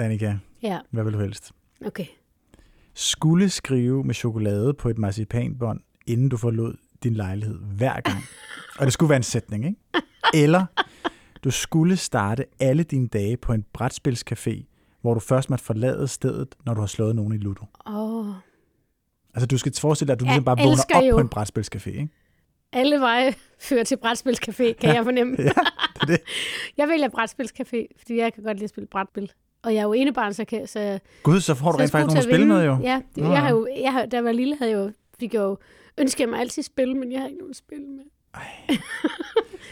Annika, Ja, hvad vil du helst? okay. Skulle skrive med chokolade på et marcipanbånd, inden du forlod din lejlighed hver gang. Og det skulle være en sætning, ikke? Eller du skulle starte alle dine dage på en brætspilscafé, hvor du først måtte forlade stedet, når du har slået nogen i Ludo. Åh, Altså, du skal forestille dig, at du ligesom bare vågner op jo- på en brætspilscafé, ikke? alle veje fører til brætspilscafé, kan jeg fornemme. Ja, det er det. Jeg vælger brætspilscafé, fordi jeg kan godt lide at spille brætspil. Og jeg er jo enebarn, så, kan, så, Gud, så får du rent faktisk til spille vinde. med, jo. Ja, det, jeg har jo, jeg har, da jeg var lille, havde jeg jo, fik jeg jo ønsket mig altid spil, men jeg har ikke nogen at spille med.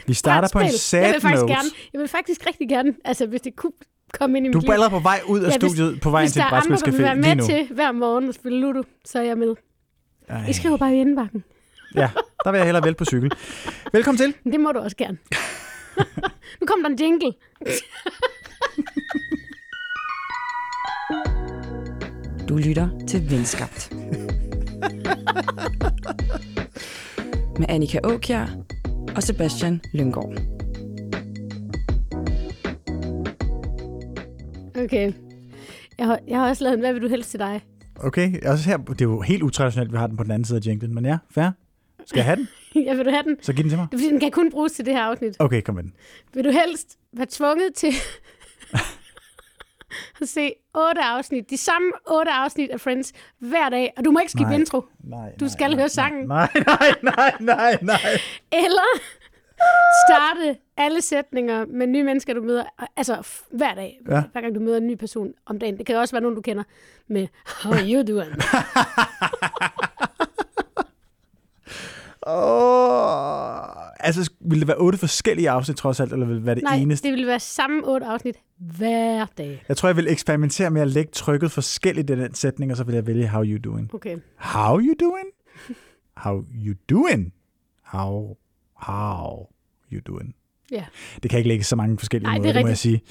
Vi starter på en sad jeg vil faktisk note. gerne, jeg vil faktisk rigtig gerne, altså hvis det kunne komme ind i Du mit er liv. allerede på vej ud af Ja, hvis- studiet, på vej ind Hvis til der en er andre, der vil være brætspilscafé lige med nu. til hver morgen at spille Ludo, så er jeg med. Ej. I skriver bare i indbakken. Ja, der vil jeg hellere vælte på cykel. Velkommen til. Det må du også gerne. nu kommer der en jingle. Du lytter til Venskabt. Med Annika Åkjær og Sebastian Lyngård. Okay. Jeg har, jeg har også lavet en, hvad vil du helst til dig? Okay, også her, det er jo helt utraditionelt, vi har den på den anden side af jinglen, men ja, fair. Skal jeg have den? ja, vil du have den? Så giv den til mig. Det er fordi, den kan kun bruges til det her afsnit. Okay, kom med den. Vil du helst være tvunget til at se otte afsnit, de samme otte afsnit af Friends hver dag, og du må ikke skifte Nej. intro, Nej, Du skal høre sangen. Nej, nej, nej, nej, nej. eller starte alle sætninger med nye mennesker, du møder, altså hver dag, Ja. hver gang du møder en ny person om dagen. Det kan også være nogen, du kender med, how are you doing? Åh, altså, ville det være otte forskellige afsnit trods alt, eller ville det være det Nej, eneste? det vil være samme otte afsnit hver dag. Jeg tror, jeg vil eksperimentere med at lægge trykket forskelligt i den sætning, og så vil jeg vælge how you doing. Okay. How you doing? How you doing? How, how you doing? Ja. Det kan ikke lægge så mange forskellige Nej, det er måder, det, må jeg sige.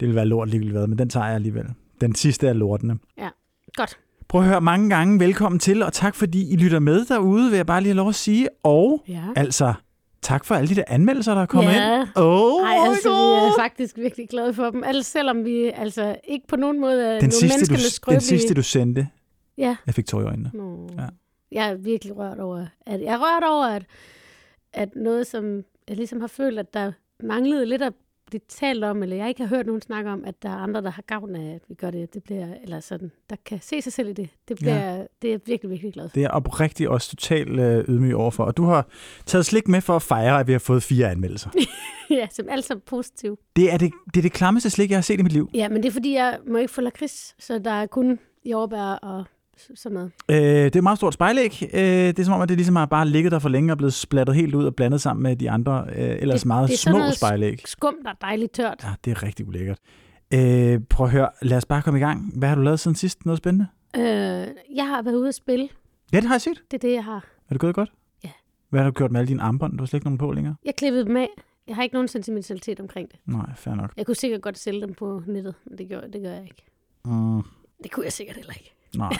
Det vil være lort lige hvad, men den tager jeg alligevel. Den sidste er lortene. Godt. Prøv at høre mange gange. Velkommen til, og tak fordi I lytter med derude, vil jeg bare lige have lov at sige. Og Ja. altså, tak for alle de der anmeldelser, der er kommet Ja. ind. Oh Ej, altså, vi God. er faktisk virkelig glade for dem. Altså, selvom vi altså ikke på nogen måde er den nogle sidste, du, den sidste, du sendte, Ja. jeg fik tår i øjnene. Ja. Jeg er virkelig rørt over, at jeg er rørt over, at, at noget, som jeg ligesom har følt, at der manglede lidt at blive talt om, eller jeg ikke har hørt nogen snakke om, at der er andre, der har gavn af, at vi gør det. Det bliver, eller sådan, der kan se sig selv i det. Det, bliver, ja. det er jeg virkelig, virkelig glad for. Det er jeg oprigtigt også totalt øh, ydmyg overfor. Og du har taget slik med for at fejre, at vi har fået fire anmeldelser. ja, som alt er positivt. Det er det, det er det klammeste slik, jeg har set i mit liv. Ja, men det er fordi, jeg må ikke få lakrids, så der er kun jordbær og sådan noget. Øh, det er et meget stort spejlæg. Øh, det er som om, at det ligesom har bare ligget der for længe og blevet splattet helt ud og blandet sammen med de andre øh, ellers Det- meget det er små noget spejlæg. Skum, der er dejligt tørt. Ja, det er rigtig ulækkert. Øh, prøv at høre, lad os bare komme i gang. Hvad har du lavet siden sidst? Noget spændende? Øh, jeg har været ude at spille. Ja, det har jeg set. Det er det, jeg har. Er det gået godt? Ja. Hvad har du gjort med alle dine armbånd? Du har slet ikke nogen på længere? Jeg klippede dem af. Jeg har ikke nogen sentimentalitet omkring det. Nej, fair nok. Jeg kunne sikkert godt sælge dem på nettet, men det gør, det gør jeg ikke. Mm, Det kunne jeg sikkert heller ikke. Nej,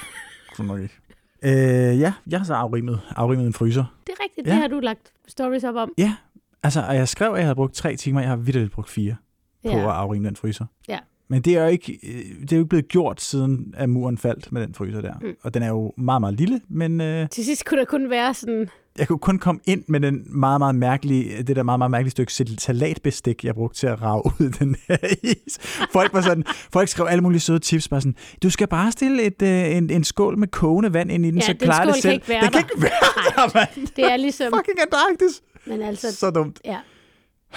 kunne nok ikke. Øh, ja, jeg har så afrimet, afrimet en fryser. Det er rigtigt, Ja. det har du lagt stories op om. Ja, altså, og jeg skrev, at jeg havde brugt tre timer. Jeg har vidderligt brugt fire på at Ja. afrime den fryser. Ja. Men det er jo ikke, øh, det er jo ikke blevet gjort, siden at muren faldt med den fryser der. Mm. Og den er jo meget, meget lille, men øh, Til sidst kunne der kun være sådan... jeg kunne kun komme ind med den meget, meget mærkelige, det der meget, meget mærkelige stykke salatbestik, jeg brugte til at rage ud den her is. Folk var sådan, folk skrev alle mulige søde tips, bare sådan, du skal bare stille et, øh, en, en skål med kogende vand ind i den, Ja, så den klarer det skål kan selv. ikke være den kan ikke være der, mand. Det er ligesom... Fucking Antarktis. Men altså, Så dumt. ja.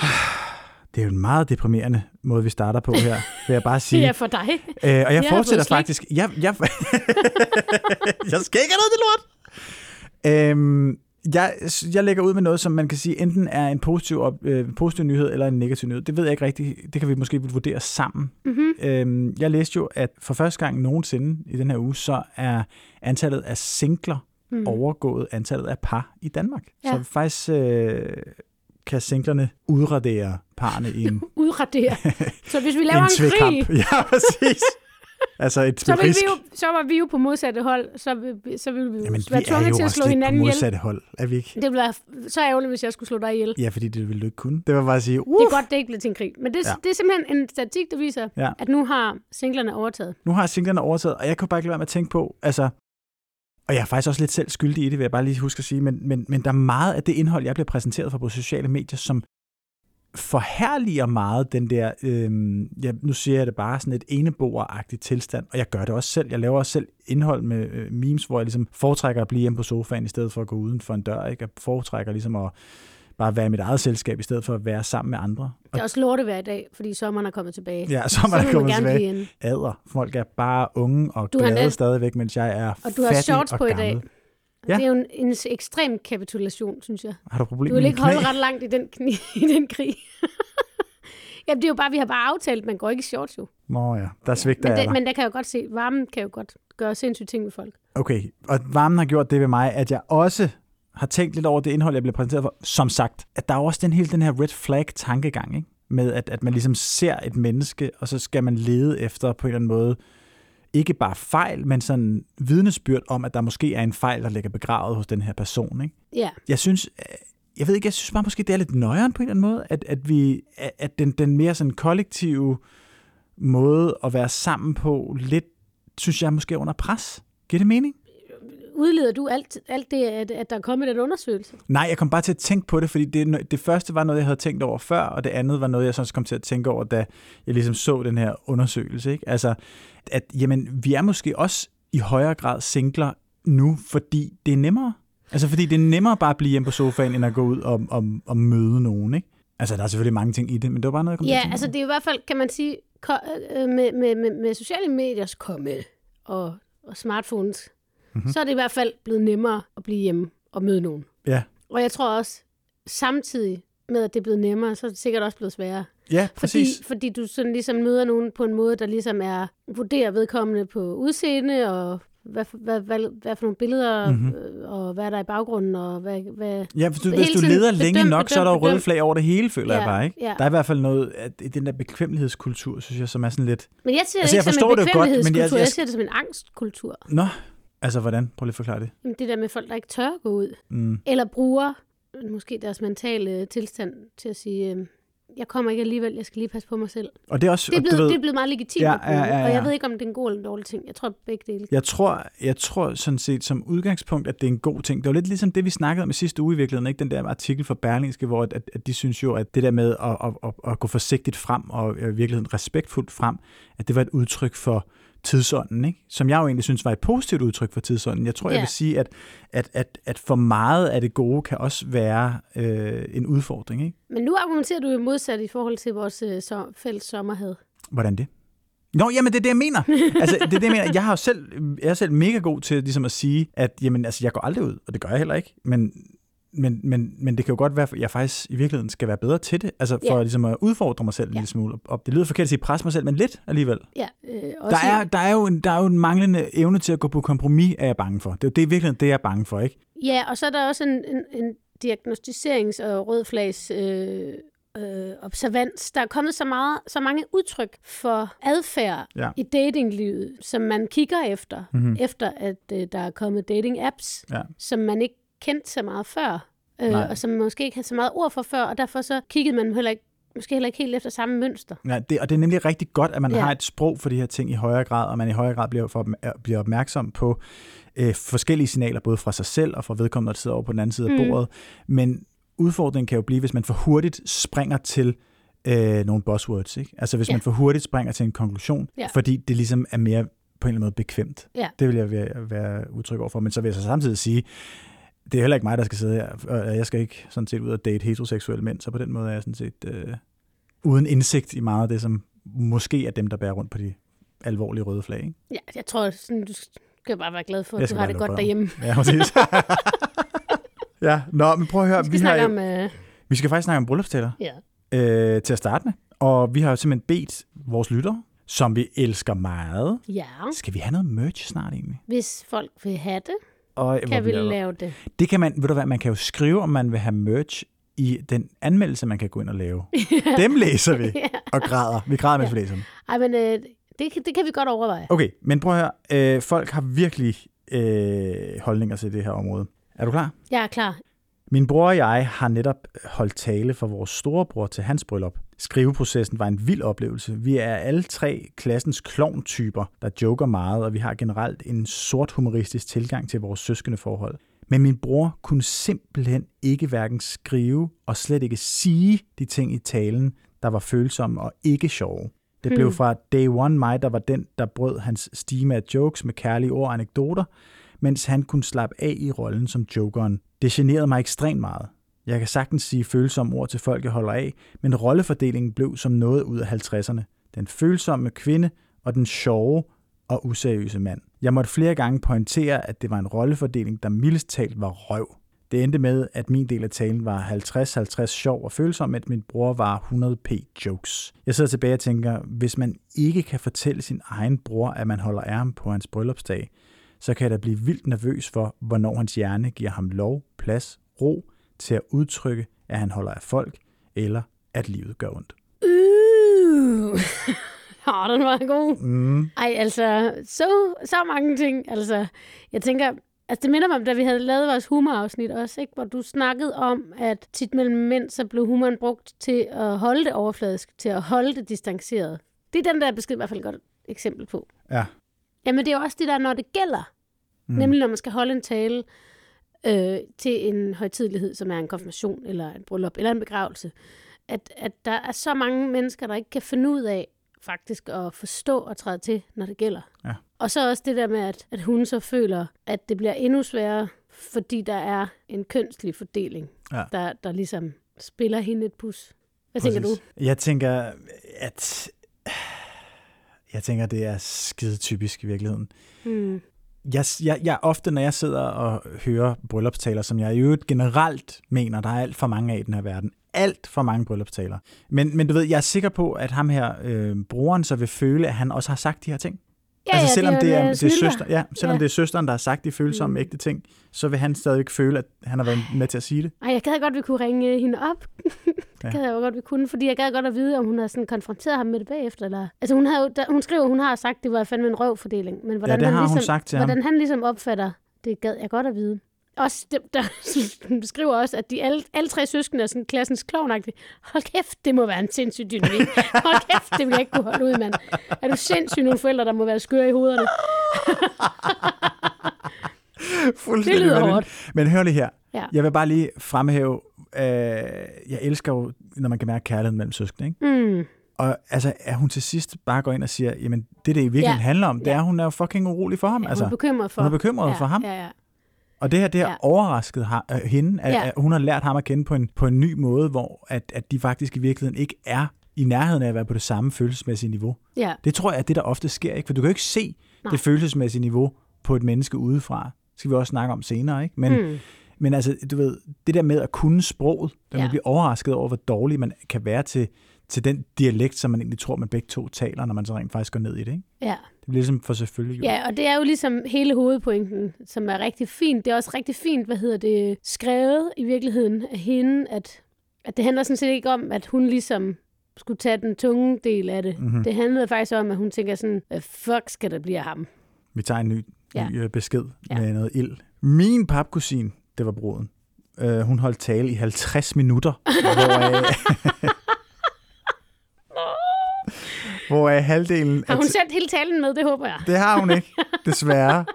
Det er jo en meget deprimerende måde, vi starter på her, vil jeg bare sige. Det er for dig. Øh, og jeg har fortsætter faktisk... Jeg, jeg, jeg skal ikke have noget til lort! Øhm, jeg, jeg lægger ud med noget, som man kan sige enten er en positiv, op, øh, positiv nyhed eller en negativ nyhed. Det ved jeg ikke rigtigt. Det kan vi måske vurdere sammen. Mm-hmm. Øhm, jeg læste jo, at for første gang nogensinde i den her uge, så er antallet af singler Mm. overgået antallet af par i Danmark. Ja. Så faktisk øh, kan singlerne udradere parne i en, Udradere. Så hvis vi laver en en, krig. Ja, præcis. Altså et Så, vil vi jo, så var vi jo på modsatte hold, så, så ville vi jo Jamen, være tvunget til at slå på hinanden ihjel. modsatte hold, er vi ikke? Det ville være så ærgerligt, hvis jeg skulle slå dig ihjel. Ja, fordi det ville du ikke kunne. Det var bare at sige, Det uh, er godt, det ikke blev til en krig. Men det, Ja. det er simpelthen en statistik, der viser, Ja. at nu har singlerne overtaget. nu har singlerne overtaget, og jeg kunne bare ikke lade være med at tænke på, altså, og jeg er faktisk også lidt selv skyldig i det, vil jeg bare lige huske at sige, men, men, men der er meget af det indhold, jeg bliver præsenteret for på sociale medier, som forherliger meget den der, øh, ja, nu siger jeg det bare, sådan et eneboeragtigt tilstand, og jeg gør det også selv. Jeg laver også selv indhold med øh, memes, hvor jeg ligesom foretrækker at blive hjemme på sofaen, i stedet for at gå uden for en dør. Ikke? Jeg foretrækker ligesom at bare være i mit eget selskab, i stedet for at være sammen med andre. Det er også lorte hver dag, fordi sommeren er kommet tilbage. Ja, så er kommet tilbage. Adder. Folk er bare unge og Du glade stadigvæk, mens jeg er Og du har shorts og på i gammel. dag. Ja. Ja. Det er jo en, en ekstrem kapitulation, synes jeg. Har du problemer Du vil ikke holde knæ? ret langt i den, kni, i den krig. Jamen, det er jo bare, vi har bare aftalt, man går ikke i shorts jo. Nå ja, der svigter Men, jeg det, men der kan jeg jo godt se, varmen kan jo godt gøre sindssyge ting med folk. Okay, og varmen har gjort det ved mig, at jeg også har tænkt lidt over det indhold, jeg bliver præsenteret for. Som sagt, at der er også den hele den her red flag tankegang, ikke? med at, at man ligesom ser et menneske, og så skal man lede efter på en eller anden måde, ikke bare fejl, men sådan vidnesbyrd om, at der måske er en fejl, der ligger begravet hos den her person. Ikke? Ja, jeg synes, øh, jeg ved ikke, jeg synes bare måske, det er lidt nøjeren på en eller anden måde, at, at, vi, at- at den, den mere sådan kollektive måde at være sammen på, lidt, synes jeg måske er under pres. Giver det mening? Udleder du alt, alt det, at, at der er kommet den undersøgelse? Nej, jeg kom bare til at tænke på det, fordi det, det første var noget, jeg havde tænkt over før, og det andet var noget, jeg sådan kom til at tænke over, da jeg ligesom så den her undersøgelse. Ikke? Altså, at jamen, vi er måske også i højere grad singler nu, fordi det er nemmere. Altså, fordi det er nemmere bare at blive hjemme på sofaen, end at gå ud og, og, og møde nogen, ikke? Altså, der er selvfølgelig mange ting i det, men det var bare noget, jeg kom til Ja, tænke altså det er i hvert fald, kan man sige, øh, med, med, med, med sociale mediers komme og, og smartphones. Mm-hmm. så er det i hvert fald blevet nemmere at blive hjemme og møde nogen. Ja, Og jeg tror også, samtidig med, at det er blevet nemmere, så er det sikkert også blevet sværere. ja Fordi, præcis. fordi du sådan ligesom møder nogen på en måde, der ligesom er, vurderer vedkommende på udseende, og hvad, for- hvad, hvad, hvad for nogle billeder, Mhm. mm-hmm. og hvad er der i baggrunden, og hvad... hvad Ja, hvis du, hvis du leder længe bedøm, nok, så er der jo bedøm, røde bedøm. flag over det hele, føler jeg Ja, bare, ikke? ja. Der er i hvert fald noget, i den der bekvemmelighedskultur, synes jeg, som er sådan lidt... Men jeg ser Altså, det jeg ikke som forstår en men jeg- bekvemmelighedskultur, jeg, jeg- jeg ser det som en angstkultur. Nå, altså hvordan? Prøv lige at forklare det. Jamen, Det der med folk, der ikke tør at gå ud, Mm. eller bruger måske deres mentale tilstand til at sige, øh, jeg kommer ikke alligevel, jeg skal lige passe på mig selv. Og det er også, Det er blevet, ved, det er blevet meget legitimt Ja, at bruge, ja, ja, og ja. jeg ved ikke, om det er en god eller en dårlig ting. Jeg tror begge dele. Jeg tror, jeg tror sådan set som udgangspunkt, at det er en god ting. Det var lidt ligesom det, vi snakkede om i sidste uge i virkeligheden, ikke? Den der artikel fra Berlingske, hvor at, at, at de synes jo, at det der med at, at, at, at gå forsigtigt frem og i virkeligheden respektfuldt frem, at det var et udtryk for tidsånden, ikke? som jeg jo egentlig synes var et positivt udtryk for tidsånden. Jeg tror, jeg Ja. vil sige, at, at, at, at for meget af det gode kan også være øh, en udfordring. Ikke? Men nu argumenterer du jo modsat i forhold til vores øh, så, fælles sommerhed. Hvordan det? Nå, jamen det er det, jeg mener. Altså, det er det, jeg mener. Jeg har jo selv, jeg er selv mega god til ligesom at sige, at jamen, altså, jeg går aldrig ud, og det gør jeg heller ikke. Men, men, men, men det kan jo godt være, at jeg faktisk i virkeligheden skal være bedre til det. Altså for Ja. ligesom at udfordre mig selv en Ja. lille smule. Og det lyder forkert at sige pres mig selv, men lidt alligevel. Ja, øh, Der også er, der, er jo en, der er jo en manglende evne til at gå på kompromis, er jeg bange for. Det er jo det, i virkeligheden det, jeg er bange for, ikke? Ja, og så er der også en, en, en diagnostiserings- og rødflags øh, øh, observans. Der er kommet så, meget, så mange udtryk for adfærd Ja. i datinglivet, som man kigger efter, Mhm. mm-hmm. efter at øh, der er kommet dating-apps, Ja. som man ikke kendte så meget før, øh, Nej. og som måske ikke havde så meget ord for før, og derfor så kiggede man heller ikke, måske heller ikke helt efter samme mønster. Ja, det, og det er nemlig rigtig godt, at man ja. Har et sprog for de her ting i højere grad, og man i højere grad bliver, for, bliver opmærksom på øh, forskellige signaler, både fra sig selv og fra vedkommende, der sidder over på den anden side af Mm. bordet. Men udfordringen kan jo blive, hvis man for hurtigt springer til øh, nogle buzzwords. Ikke? Altså hvis Ja. man for hurtigt springer til en konklusion, Ja. fordi det ligesom er mere på en eller anden måde bekvemt. Ja. Det vil jeg være, være udtryk over for. Men så vil jeg så samtidig sige, det er heller ikke mig, der skal sidde her, og jeg skal ikke sådan set ud og date heteroseksuelle mænd, så på den måde er jeg sådan set øh, uden indsigt i meget af det, som måske er dem, der bærer rundt på de alvorlige røde flag. Ikke? Ja, jeg tror, sådan, du skal bare være glad for, at du har det godt derhjemme. Ja, præcis. ja, nå, men prøv at høre. Vi skal Vi, har, om... Øh, vi skal faktisk snakke om bryllupstaler ja. øh, til at starte med. Og vi har jo simpelthen bedt vores lyttere, som vi elsker meget. ja, Skal vi have noget merch snart egentlig? hvis folk vil have det, Og, kan vi lave det. Det kan man, ved du hvad, man kan jo skrive, om man vil have merch i den anmeldelse, man kan gå ind og lave. Dem læser vi Ja. og græder. Vi græder, mens vi læser dem. Ej, men øh, det, kan- det kan vi godt overveje. Okay, men prøv at høre. Øh, folk har virkelig øh, holdninger til det her område. Er du klar? Jeg er klar. Min bror og jeg har netop holdt tale for vores storebror til hans bryllup. Skriveprocessen var en vild oplevelse. Vi er alle tre klassens klovntyper, der joker meget, og vi har generelt en sort humoristisk tilgang til vores søskende forhold. Men min bror kunne simpelthen ikke hverken skrive og slet ikke sige de ting i talen, der var følsomme og ikke sjove. Det blev Hmm. fra day one mig, der var den, der brød hans stime af jokes med kærlige ord og anekdoter, mens han kunne slappe af i rollen som jokeren. Det generede mig ekstremt meget. Jeg kan sagtens sige følsomme ord til folk, jeg holder af, men rollefordelingen blev som noget ud af 50'erne. Den følsomme kvinde og den sjove og useriøse mand. Jeg måtte flere gange pointere, at det var en rollefordeling, der mildest talt var røv. Det endte med, at min del af talen var 50-50 sjov og følsom, mens min bror var 100p jokes. Jeg sidder tilbage og tænker, hvis man ikke kan fortælle sin egen bror, at man holder af ham på hans bryllupsdag, så kan jeg da blive vildt nervøs for, hvornår hans hjerne giver ham lov, plads, ro til at udtrykke, at han holder af folk, eller at livet gør ondt. Uh. Åh, den var god. Mm. Ej, altså, så, så mange ting. Altså, jeg tænker, altså det minder mig om, da vi havde lavet vores humorafsnit også, ikke? hvor du snakkede om, at tit mellem mænd, så blev humoren brugt til at holde det overfladisk, til at holde det distanceret. Det er den der besked i hvert fald et godt eksempel på. Ja. Jamen, det er jo også det der, når det gælder. Mm. Nemlig, når man skal holde en tale øh, til en højtidelighed, som er en konfirmation, eller en bryllup, eller en begravelse. At, at der er så mange mennesker, der ikke kan finde ud af faktisk at forstå og træde til, når det gælder. Ja. Og så også det der med, at, at hun så føler, at det bliver endnu sværere, fordi der er en kønslig fordeling, Ja. der, der ligesom spiller hende et pus. Hvad tænker du? Præcis. Jeg tænker, at jeg tænker, det er skide typisk i virkeligheden. Hmm. Jeg, jeg, jeg ofte, når jeg sidder og hører bryllupstaler, som jeg i øvrigt generelt mener, der er alt for mange af i den her verden. Alt for mange bryllupstaler. Men, men du ved, jeg er sikker på, at ham her, øh, broren, så vil føle, at han også har sagt de her ting. Ja, altså selvom det det er det er, søster, ja, selvom Ja. det er søsteren, der har sagt de følsomme Mm. ægte ting, så vil han stadig føle, at han har været med til at sige det. Ej, jeg gad godt, at vi kunne ringe hende op. det Ja. gad jeg jo godt, vi kunne, fordi jeg gad godt at vide, om hun har sådan konfronteret ham med det bagefter. Eller... Altså, hun, havde, da, hun skriver, hun har sagt, at det var fandme en røvfordeling. Men hvordan det han har hun ligesom, sagt til ham. Hvordan han ligesom opfatter, det gad jeg godt at vide. Også, det, der, hun beskriver også, at de alle, alle tre søskende er sådan klassens klovnagtige. Hold kæft, det må være en sindssyg dynamik. Hold kæft, det vil jeg ikke kunne holde ud, mand. Er du sindssyg nogle forældre, der må være skøre i hovederne? Det lyder hårdt. Men hør lige her. Ja. Jeg vil bare lige fremhæve, øh, jeg elsker jo, når man kan mærke kærligheden mellem søskende. Ikke? Mm. Og altså, at hun til sidst bare går ind og siger, jamen det, det i virkeligheden Ja. handler om, det Ja. er, at hun er jo fucking urolig for ham. Ja, hun altså, er bekymret for. hun er bekymret ja, for ham. Ja, ja. Og det her, det har Ja. overrasket øh, hende, at, Ja. at hun har lært ham at kende på en, på en ny måde, hvor at, at de faktisk i virkeligheden ikke er i nærheden af at være på det samme følelsesmæssige niveau. ja. Det tror jeg er det, der ofte sker, ikke? For du kan jo ikke se Nej. det følelsesmæssige niveau på et menneske udefra. Det skal vi også snakke om senere, ikke? Men, Mm. Men altså, du ved, det der med at kunne sproget, der ja. Man bliver overrasket over, hvor dårlig man kan være til, til den dialekt, som man egentlig tror, man begge to taler, når man så rent faktisk går ned i det, ikke? Ja. Det bliver ligesom for selvfølgelig. Ja, og det er jo ligesom hele hovedpointen, som er rigtig fint. Det er også rigtig fint, hvad hedder det, skrevet i virkeligheden af hende, at, at det handler sådan set ikke om, at hun ligesom skulle tage den tunge del af det. Mhm. Det handlede faktisk om, at hun tænker sådan, fuck skal der blive af ham? Vi tager en ny, Ja. ny øh, besked Ja. med noget ild. Min papkusin, det var bruden, øh, hun holdt tale i 50 minutter, hvor hvor halvdelen Har af hun t- sendt hele talen med? Det håber jeg. Det har hun ikke, desværre.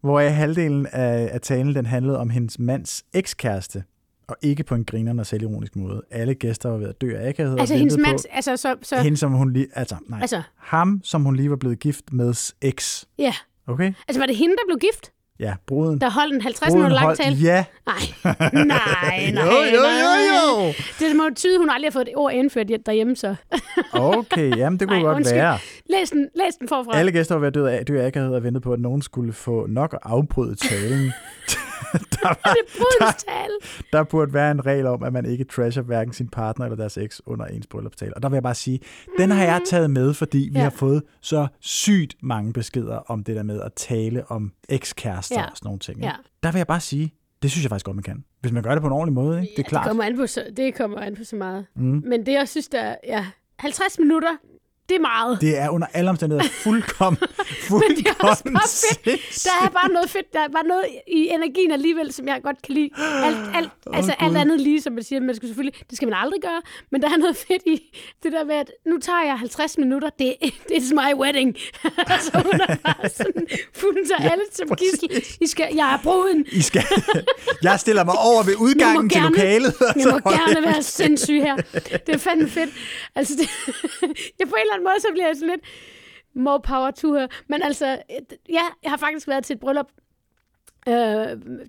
Hvor halvdelen af, af talen den handlede om hendes mands ekskæreste, og ikke på en grinerende og selvironisk måde. Alle gæster var ved at dø af akavhed Altså hendes mands, altså så, så hende, som hun lige, altså, nej, altså. ham, som hun lige var blevet gift med eks. ja. Okay? Altså var det hende, der blev gift? Ja, bruden. Der holdt en 50 bruden minutter lang tale? Ja. Nej, nej, nej. jo, jo, jo, jo. Det må tyde, hun aldrig har fået et ord indført derhjemme, så. Okay, jamen det kunne Nej, godt undskyld. være. Læs den, læs den forfra. Alle gæster var ved at dø af, dø af akavhed og ventede på, at nogen skulle få nok at afbryde talen. der, var, er tale. der burde være en regel om, at man ikke trasher hverken sin partner eller deres eks under ens bryllupstale. Og der vil jeg bare sige, den har jeg taget med, fordi vi Mm. Ja. har fået så sygt mange beskeder om det der med at tale om ekskærester Ja. og sådan nogle ting. ikke? Ja. Der vil jeg bare sige, det synes jeg faktisk godt, man kan. Hvis man gør det på en ordentlig måde, ikke? det er Det klart. kommer an på så, det kommer an på så meget. Mm. Men det, jeg synes, der er ja, 50 minutter, det er meget. Det er under alle omstændigheder fuldkommen, Men fuldkommen det er også bare fedt. sindssygt. Der er bare noget fedt. Der er bare noget i energien alligevel, som jeg godt kan lide. Alt, alt, Åh, altså alt Gud. andet lige, som man siger. Man skal selvfølgelig, det skal man aldrig gøre. Men der er noget fedt i det der med, at nu tager jeg 50 minutter. Det it's my wedding. altså hun er bare sådan, hun tager alle som gissel. I skal, jeg er bruden. I skal, jeg stiller mig over ved udgangen til gerne- lokalet. og Jeg så må gerne være sindssyg her. Det er fandme fedt. Altså, det, jeg på en eller anden måde, så bliver jeg sådan lidt more power to her. Men altså, ja, jeg har faktisk været til et bryllup. Øh,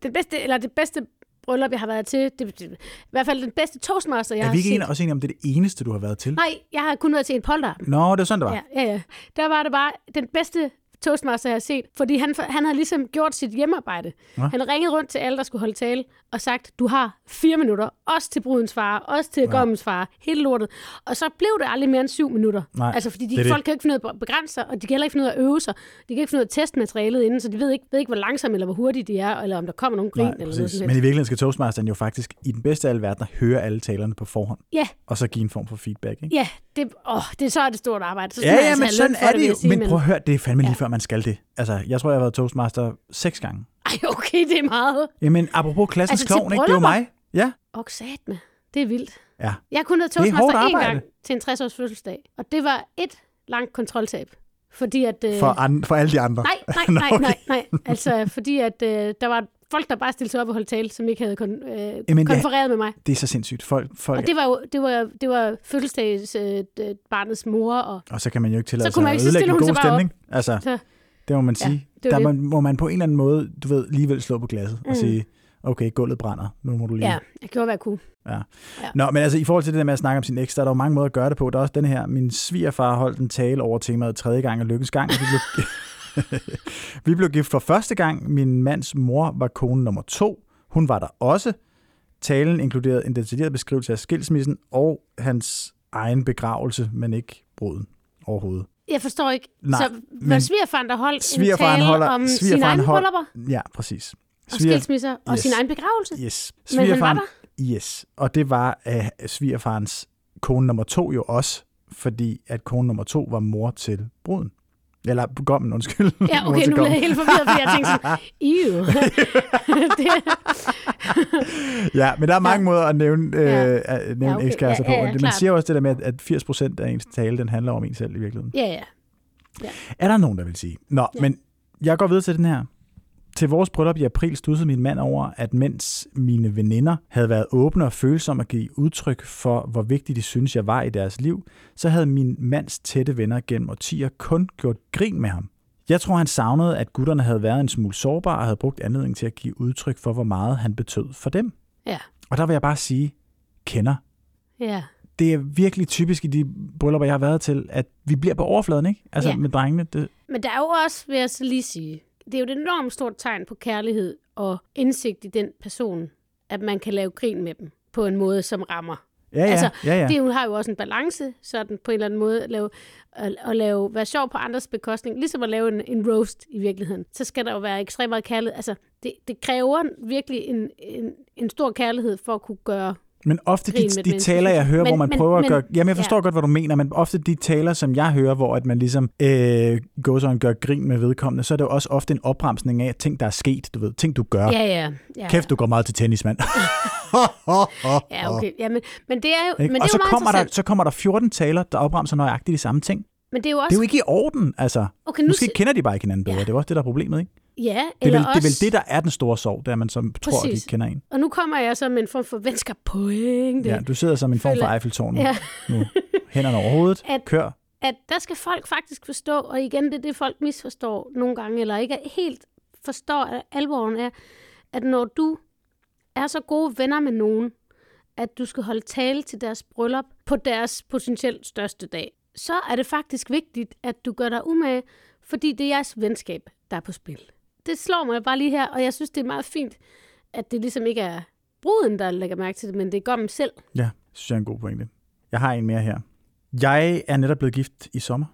det bedste, eller det bedste bryllup, jeg har været til, det, det, i hvert fald den bedste toastmaster, jeg Er har vi ikke set. også enige om, det er det eneste, du har været til? Nej, jeg har kun været til en polter. Nå, det er sådan, det var. Ja, ja, ja. Der var det bare den bedste toastmaster, jeg har set. Fordi han, han havde ligesom gjort sit hjemmearbejde. Nå. Han ringede rundt til alle, der skulle holde tale, og sagt, du har fire minutter. Også til brudens far, også til ja. gommens far. Hele lortet. Og så blev det aldrig mere end syv minutter. Nej, altså, fordi de, det er det. folk kan ikke finde ud af at begrænse sig, og de kan heller ikke finde ud af at øve sig. De kan ikke finde ud af at teste materialet inden, så de ved ikke, ved ikke hvor langsomme eller hvor hurtige de er, eller om der kommer nogen grin. Nej, eller noget Men i virkeligheden skal Toastmasteren jo faktisk i den bedste af alle verdener høre alle talerne på forhånd, Ja, og så give en form for feedback. Ikke? ja det, åh, det så er det stort arbejde. Så Ja, ja, altså men sådan er det jeg jo. Men prøv at høre, det er fandme lige Ja. før, man skal det. Altså, jeg tror, jeg har været Toastmaster seks gange. Ej, okay, det er meget. Jamen, apropos klassens Altså, klovn, ikke? det bryllupper? mig. Ja, Og sat med. Det er vildt. ja. Jeg har kun været er toastmaster én gang til en 60-års fødselsdag. Og det var et langt kontroltab. Fordi at... Øh, For, an, for alle de andre. nej, nej, nej, nej, nej. Altså, fordi at øh, der var folk, der bare stillede sig op og holdt tale, som ikke havde kon, øh, Jamen, ja. konfereret med mig. Det er så sindssygt. Folk, folk, Og det var jo det var, det var fødselsdags øh, barnets mor. Og, og så kan man jo ikke tillade Så sig man at ødelægge en god op. stemning. Altså, så, det må man Ja, sige. det er Der jo må, må man på en eller anden måde, du ved, alligevel slå på glasset og Mm. sige, okay, gulvet brænder, nu må du lige... ja, jeg gjorde, hvad jeg kunne. Ja. Ja. Nå, men altså i forhold til det der med at snakke om sin eks, der er der jo mange måder at gøre det på. Der er også den her, min svigerfar holdt en tale over temaet tredje gang og lykkens gang. og Vi blev, vi blev gift for første gang. Min mands mor var kone nummer to. Hun var der også. Talen inkluderede en detaljeret beskrivelse af skilsmissen og hans egen begravelse, men ikke bruden overhovedet. Jeg forstår ikke. Nej, så men svigerfaren, der holdt svigerfaren en tale holder- om sine svigerfaren egne hold- bryllupper Ja, præcis. og skilsmisser og Yes. sin egen begravelse? Yes. Men han var Svigerfaren, yes. Og det var uh, svigerfarens kone nummer to jo også, fordi at kone nummer to var mor til bruden. Eller gommen, undskyld. Ja, okay, nu bliver jeg helt forvirret, fordi jeg tænkte sådan, ew. Ja, men der er mange Ja. måder at nævne, øh, Ja. at nævne Ja, ja, okay. ekskærester Ja, ja, ja, på. Man klart. siger også det der med, at- at 80% af ens tale, den handler om en selv i virkeligheden. ja, ja. Er der nogen, der vil sige? Nå, Ja. ja. men jeg går videre til den her. Til vores bryllup i april studsede min mand over, at mens mine veninder havde været åbne og følsomme at give udtryk for, hvor vigtigt de synes jeg var i deres liv, så havde min mands tætte venner gennem årtier kun gjort grin med ham. Jeg tror, han savnede, at gutterne havde været en smule sårbare og havde brugt anledning til at give udtryk for, hvor meget han betød for dem. Ja. Og der vil jeg bare sige, kender. ja. Det er virkelig typisk i de bryllupper, jeg har været til, at vi bliver på overfladen, ikke? Altså Ja. med drengene. Det, Men der er jo også, vil jeg så lige sige, det er jo et enormt stort tegn på kærlighed og indsigt i den person, at man kan lave grin med dem på en måde, som rammer. ja, ja, Altså, ja, ja. Det har jo også en balance, sådan på en eller anden måde, at, lave, at, at lave, være sjov på andres bekostning, ligesom at lave en, en roast i virkeligheden. Så skal der jo være ekstremt meget kærlighed. Altså, det, det kræver virkelig en, en, en stor kærlighed for at kunne gøre Men ofte de, de taler, jeg hører, Men- hvor man men- prøver men- at gøre... Jamen, jeg forstår ja. godt, hvad du mener, men ofte de taler, som jeg hører, hvor at man ligesom øh, går så gør grin med vedkommende, så er det jo også ofte en opremsning af ting, der er sket, du ved. Ting, du gør. Ja, ja. ja. Kæft, du går meget til tennis, mand. Ja, okay. Ja, men, men det er jo, Ikke? men det og er så jo kommer, der, så kommer der 14 taler, der opremser nøjagtigt de samme ting. Men det er jo også... Det er jo ikke i orden, altså. okay, nu Måske kender de bare ikke hinanden bedre. Ja. Det er også det, der er problemet, ikke? Ja, Det er, eller vel, også... det er vel det, der er den store sorg, det er, at man så tror, at de Præcis. kender en. Og nu kommer jeg så med en form for venskab pointe. Ja, du sidder som en form for Eiffeltårn Ja. nu. Hænderne over hovedet. At- Kør. at der skal folk faktisk forstå, og igen, det er det, folk misforstår nogle gange, eller ikke helt forstår at alvoren er, at når du er så gode venner med nogen, at du skal holde tale til deres bryllup på deres potentielt største dag, så er det faktisk vigtigt, at du gør dig umage, fordi det er jeres venskab, der er på spil. Det slår mig bare lige her, og jeg synes, det er meget fint, at det ligesom ikke er bruden, der lægger mærke til det, men det er gommen selv. Ja, synes jeg er en god pointe. Jeg har en mere her. Jeg er netop blevet gift i sommer.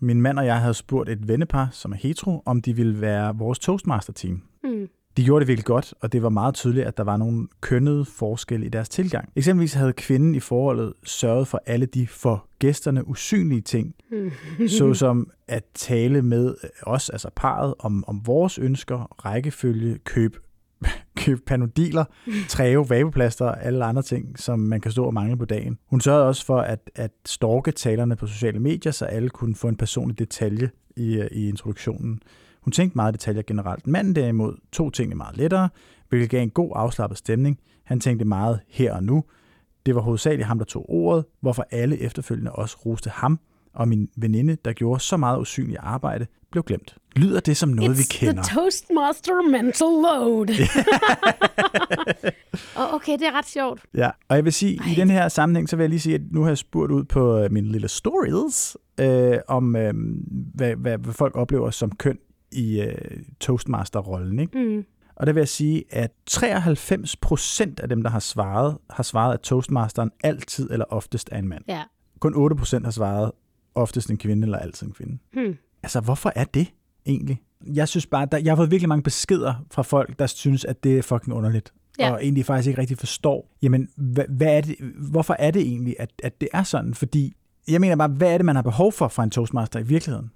Min mand og jeg havde spurgt et vennepar, som er hetero, om de ville være vores Toastmaster-team. Hmm. De gjorde det virkelig godt, og det var meget tydeligt, at der var nogle kønnede forskelle i deres tilgang. Eksempelvis havde kvinden i forholdet sørget for alle de for gæsterne usynlige ting, såsom at tale med os, altså parret, om, om vores ønsker, rækkefølge, køb, køb panodiler, træve, vapeplaster og alle andre ting, som man kan stå og mangle på dagen. Hun sørgede også for at, at stalke talerne på sociale medier, så alle kunne få en personlig detalje i, i introduktionen. Hun tænkte meget detaljer generelt. Manden derimod tog tingene meget lettere, hvilket gav en god afslappet stemning. Han tænkte meget her og nu. Det var hovedsageligt ham, der tog ordet, hvorfor alle efterfølgende også roste ham, og min veninde, der gjorde så meget usynligt arbejde, blev glemt. Lyder det som noget, It's vi kender? the Toastmaster mental load. og okay, det er ret sjovt. Ja, og jeg vil sige, Ej. i den her sammenhæng, så vil jeg lige sige, at nu har jeg spurgt ud på øh, mine lille stories, øh, om øh, hvad, hvad, hvad folk oplever som køn i øh, Toastmaster-rollen. Ikke? Mm. Og der vil jeg sige, at 93 procent af dem, der har svaret, har svaret, at Toastmasteren altid eller oftest er en mand. Ja. Kun 8 procent har svaret, oftest en kvinde eller altid en kvinde. Hmm. Altså, hvorfor er det egentlig? Jeg synes bare, der, jeg har fået virkelig mange beskeder fra folk, der synes, at det er fucking underligt. Ja. Og egentlig faktisk ikke rigtig forstår, jamen, hvad, hvad er det, hvorfor er det egentlig, at, at det er sådan? Fordi, jeg mener bare, hvad er det, man har behov for fra en toastmaster i virkeligheden?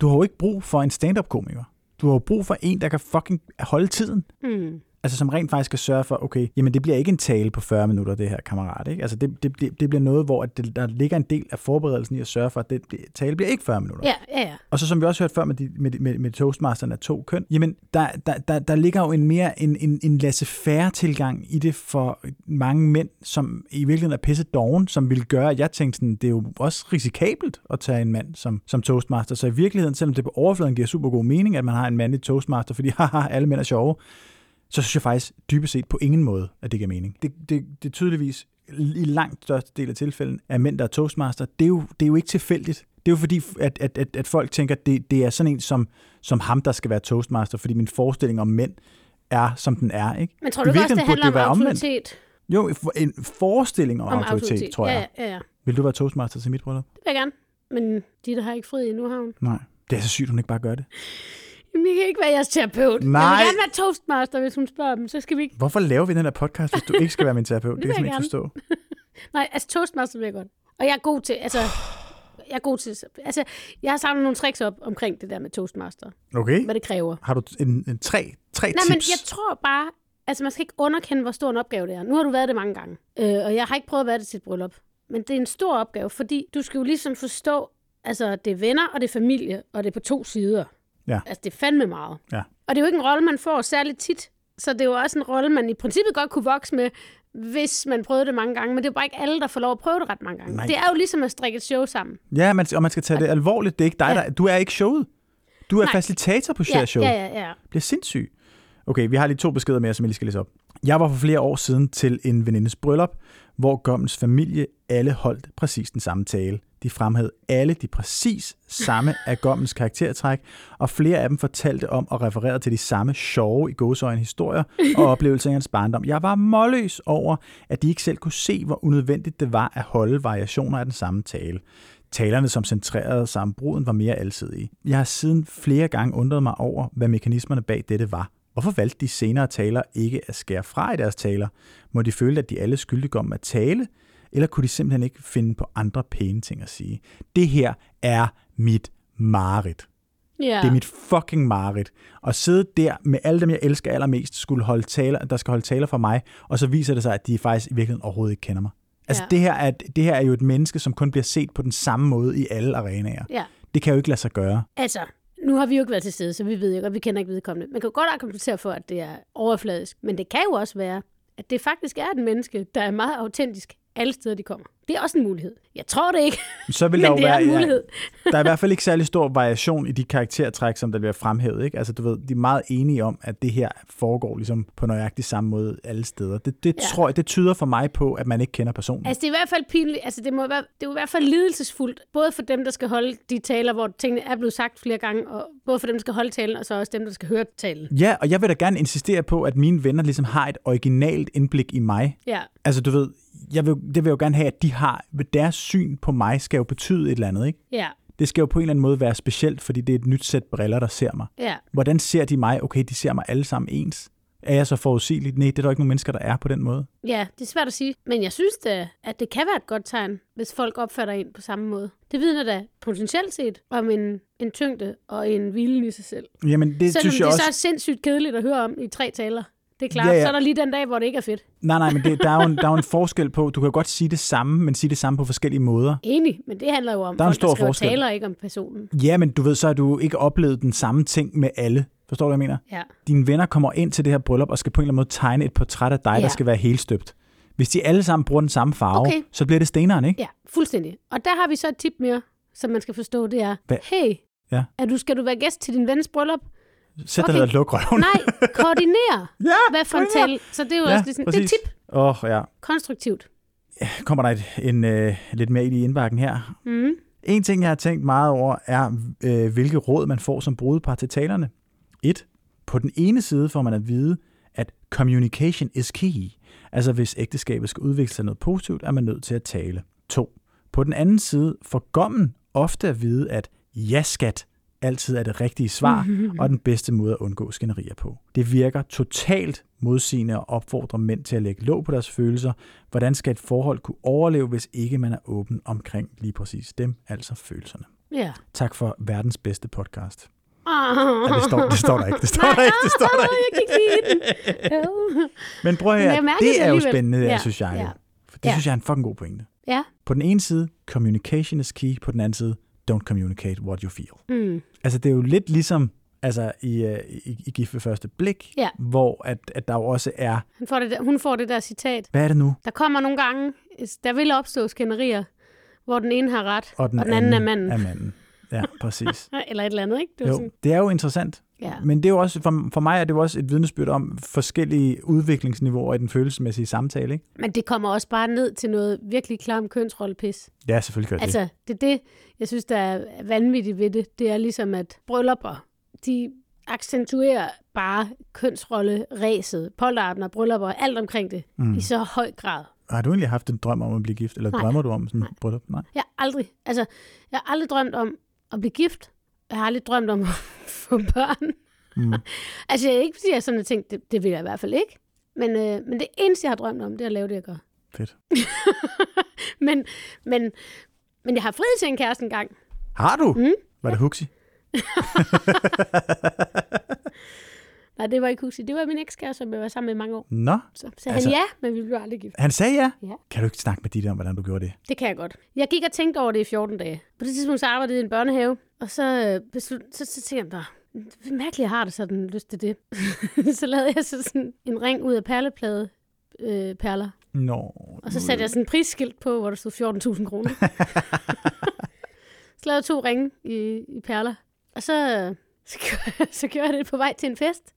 Du har jo ikke brug for en stand-up-komiker. Du har jo brug for en, der kan fucking holde tiden. Mm. Altså som rent faktisk skal sørge for, okay, jamen det bliver ikke en tale på 40 minutter, det her kammerat. Ikke? Altså det, det, det, bliver noget, hvor at det, der ligger en del af forberedelsen i at sørge for, at det, det tale bliver ikke 40 minutter. Ja, ja, ja. Og så som vi også hørte før med, de, med, med, med Toastmasteren af to køn, jamen der, der, der, der ligger jo en mere en, en, en laissez-faire tilgang i det for mange mænd, som i virkeligheden er pisse doven, som ville gøre, at jeg tænkte sådan, det er jo også risikabelt at tage en mand som, som Toastmaster. Så i virkeligheden, selvom det på overfladen giver super god mening, at man har en mandlig Toastmaster, fordi haha, alle mænd er sjove, så synes jeg faktisk dybest set på ingen måde, at det giver mening. Det, det, det er tydeligvis i langt største del af tilfælden af mænd, der er toastmaster. Det er jo, det er jo ikke tilfældigt. Det er jo fordi, at, at, at, at folk tænker, at det, det er sådan en som, som ham, der skal være toastmaster, fordi min forestilling om mænd er, som den er. Ikke? Men tror du ikke også, det handler om det omvendt. autoritet? Jo, en forestilling om, om autoritet, autoritet, tror jeg. Ja, ja, ja. Vil du være toastmaster til mit bryllup? Det vil jeg gerne. Men de, der har ikke fri endnu, har hun. Nej. Det er så sygt, hun ikke bare gør det. Jamen, jeg kan ikke være jeres terapeut. Nej. Jeg vil gerne være toastmaster, hvis hun spørger dem. Så skal vi ikke... Hvorfor laver vi den her podcast, hvis du ikke skal være min terapeut? Det, Det kan jeg ikke forstå. Nej, altså toastmaster vil jeg godt. Og jeg er god til... Altså, jeg er god til... Altså, jeg har samlet nogle tricks op omkring det der med toastmaster. Okay. Hvad det kræver. Har du en, en tre, tre Nej, tips? men jeg tror bare... Altså, man skal ikke underkende, hvor stor en opgave det er. Nu har du været det mange gange. Øh, og jeg har ikke prøvet at være det til et bryllup. Men det er en stor opgave, fordi du skal jo ligesom forstå, altså, det er venner, og det er familie, og det er på to sider. Ja. Altså, det er fandme meget. Ja. Og det er jo ikke en rolle, man får særligt tit. Så det er jo også en rolle, man i princippet godt kunne vokse med, hvis man prøvede det mange gange. Men det er jo bare ikke alle, der får lov at prøve det ret mange gange. Nej. Det er jo ligesom at strikke et show sammen. Ja, man, og man skal tage det alvorligt. Det er ikke dig, Ja. der... Du er ikke showet. Du er Nej. facilitator på Ja, Share Show. ja, ja, ja. bliver sindssyg. Okay, vi har lige to beskeder mere, som jeg lige skal læse op. Jeg var for flere år siden til en venindes bryllup, hvor Gommens familie alle holdt præcis den samme tale. De fremhævede alle de præcis samme af Gommens karaktertræk, og flere af dem fortalte om og refererede til de samme sjove i gåsøjne historier og oplevelser i hans barndom. Jeg var målløs over, at de ikke selv kunne se, hvor unødvendigt det var at holde variationer af den samme tale. Talerne, som centrerede sig om bruden, var mere alsidige. Jeg har siden flere gange undret mig over, hvad mekanismerne bag dette var. Hvorfor valgte de senere talere ikke at skære fra i deres taler? Må de føle, at de alle skyldige om at tale? Eller kunne de simpelthen ikke finde på andre pæne ting at sige? Det her er mit mareridt. ja. Det er mit fucking mareridt. At sidde der med alle dem, jeg elsker allermest, skulle holde taler, der skal holde taler for mig, og så viser det sig, at de faktisk i virkeligheden overhovedet ikke kender mig. Altså, Ja. det, her er, det her er jo et menneske, som kun bliver set på den samme måde i alle arenaer. ja. Det kan jo ikke lade sig gøre. Altså, nu har vi jo ikke været til stede, så vi ved jo og vi kender ikke vedkommende. Man kan jo godt argumentere for, at det er overfladisk, men det kan jo også være, at det faktisk er et menneske, der er meget autentisk alle steder, de kommer. Det er også en mulighed. Jeg tror det ikke, Så vil men der jo det er være, en mulighed. der er i hvert fald ikke særlig stor variation i de karaktertræk, som der bliver fremhævet. Ikke? Altså, du ved, de er meget enige om, at det her foregår ligesom på nøjagtig samme måde alle steder. Det, det, Ja. tror jeg, det tyder for mig på, at man ikke kender personen. Altså, det er i hvert fald pinligt. Altså, det, må være, det er i hvert fald lidelsesfuldt. Både for dem, der skal holde de taler, hvor tingene er blevet sagt flere gange, og både for dem, der skal holde talen, og så også dem, der skal høre talen. Ja, og jeg vil da gerne insistere på, at mine venner ligesom har et originalt indblik i mig. Ja, Altså, du ved, jeg vil, det vil jeg jo gerne have, at de har, deres syn på mig skal jo betyde et eller andet, ikke? ja. det skal jo på en eller anden måde være specielt, fordi det er et nyt sæt briller, der ser mig. Ja. Hvordan ser de mig? Okay, de ser mig alle sammen ens. Er jeg så forudsigelig? Nej, det er der ikke nogen mennesker, der er på den måde. ja, det er svært at sige. Men jeg synes da, at det kan være et godt tegn, hvis folk opfatter en på samme måde. Det vidner da potentielt set om en, en tyngde og en hvilen i sig selv. Jamen, det Selvom synes det jeg er også... så sindssygt kedeligt at høre om i tre taler. Det er klart. Ja, Ja. Så er der lige den dag, hvor det ikke er fedt. Nej, nej, men det, der, er jo en, der er jo en forskel på, du kan godt sige det samme, men sige det samme på forskellige måder. Enig, men det handler jo om Der er en folk, stor der forskel. taler, ikke om personen. Ja, men du ved, så har du ikke oplevet den samme ting med alle. Forstår du, hvad jeg mener? Ja. Dine venner kommer ind til det her bryllup og skal på en eller anden måde tegne et portræt af dig, ja. der skal være helstøbt. Hvis de alle sammen bruger den samme farve, Okay. så bliver det steneren, ikke? Ja, fuldstændig. Og der har vi så et tip mere, som man skal forstå, det er, Hvad? hey, Ja. er du, skal du være gæst til din vens bryllup? Sæt dig Okay. ned og luk røven. Nej, koordinere. Ja, Hvad for en? Så det er jo Ja, også lige sådan, det er et præcis. tip. Åh, oh, ja. Konstruktivt. Kommer der et, en, øh, lidt mere i i indbakken her. Mm. En ting, jeg har tænkt meget over, er, øh, hvilke råd man får som brudepar til talerne. Et, på den ene side får man at vide, at communication is key. Altså hvis ægteskabet skal udvikle sig noget positivt, er man nødt til at tale. To, på den anden side får gommen ofte at vide, at ja skat altid er det rigtige svar, og den bedste måde at undgå skænderier på. Det virker totalt modsigende at opfordre mænd til at lægge låg på deres følelser. Hvordan skal et forhold kunne overleve, hvis ikke man er åben omkring lige præcis dem, altså følelserne? Ja. Tak for verdens bedste podcast. Ah. Ja, det, står, det står der ikke. Det står der ikke. Det står der ikke. Jeg kan ikke lide den. Jo. Men prøv at høre, det er jo spændende, ja, synes jeg. Ja. For det Ja. synes jeg er en fucking god pointe. Ja. På den ene side, communication is key. På den anden side, don't communicate what you feel. Mm. Altså, det er jo lidt ligesom altså, i, øh, i, i Gift ved første blik, Ja. hvor at, at der jo også er, Han får det der, hun får det der citat. hvad er det nu? Der kommer nogle gange, der vil opstå skænderier, hvor den ene har ret, Og den, og den anden er manden. Er manden. Ja, præcis. Eller et eller andet, ikke? Det Jo, sådan, det er jo interessant. Ja. Men det er jo også, for, for mig er det jo også et vidnesbyrd om forskellige udviklingsniveauer i den følelsesmæssige samtale. Ikke? Men det kommer også bare ned til noget virkelig klam kønsrollepis. Ja, selvfølgelig gør det. Altså, det er det, jeg synes, der er vanvittigt ved det. Det er ligesom, at bryllupper, de accentuerer bare kønsrolle-ræset, polterappen og bryllupper, alt omkring det, mm. i så høj grad. Har du egentlig haft en drøm om at blive gift? Eller Nej. drømmer du om sådan et bryllup? Nej. Jeg har aldrig, altså, jeg har aldrig drømt om at blive gift. Jeg har aldrig drømt om at få børn. Mm. altså, jeg er ikke fordi, jeg sådan har tænkt, det, det vil jeg i hvert fald ikke. Men, øh, men det eneste, jeg har drømt om, det er at lave det, jeg gør. Fedt. Men, men, men jeg har friet til en kæreste engang. Har du? Mm. Var det Huxi? Nej, det var ikke Huxi. Det var min ekskæreste, som jeg var sammen med i mange år. Nå, Så sagde Altså- altså, han ja, men vi blev aldrig gift. han sagde ja. Ja. Kan du ikke snakke med dit om, hvordan du gjorde det? Det kan jeg godt. Jeg gik og tænkte over det i 14 dage. På det tidspunkt så arbejdede jeg i en børnehave, og så, øh, beslut, så, så tænkte jeg bare, mærkeligt, har det sådan lyst til det. så lavede jeg så sådan en ring ud af perleplade øh, perler. Nå. Og så satte jeg sådan en prisskilt på, hvor der stod 14.000 kroner. så lavede jeg to ringe i, i perler. Og så, så, gjorde, så gjorde jeg det på vej til en fest.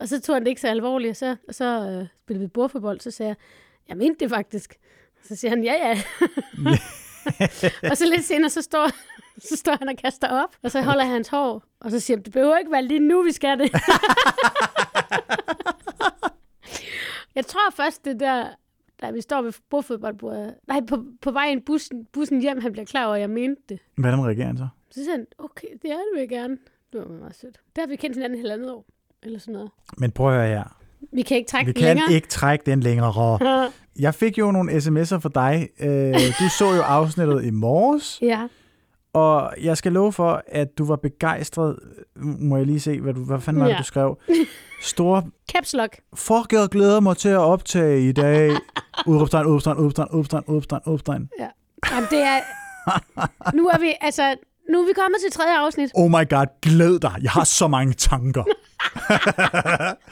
Og så tog han det ikke så alvorligt, og så, og så øh, spillede vi bordfodbold. Så sagde jeg, jeg mente det faktisk. Så siger han, ja ja. og så lidt senere, så står, så står han og kaster op, og så holder jeg hans hår, og så siger han, det behøver ikke være lige nu, vi skal det. jeg tror først, det der, da vi står ved bordfodboldbordet, nej, på, på vej ind bussen, bussen hjem, han bliver klar over, at jeg mente det. Hvordan reagerer han så? Så siger han, okay, det er det, vil jeg gerne. Det var meget sødt. Der har vi kendt hinanden halvandet år, eller sådan noget. Men prøv at høre her. Vi kan ikke trække Vi den kan længere. ikke trække den længere. Jeg fik jo nogle sms'er fra dig. Øh, Du så jo afsnittet i morges, Ja, og jeg skal love for, at du var begejstret. Må jeg lige se, hvad, du, hvad fanden var det, Ja. du skrev? Store caps lock. Fuck, jeg glæder mig til at optage i dag. Udropstegn, udropstegn, udropstegn, udropstegn, udropstegn, udropstegn. Jamen, det er... Nu er vi, altså, nu er vi kommet til tredje afsnit. Oh my god, glæd dig. Jeg har så mange tanker.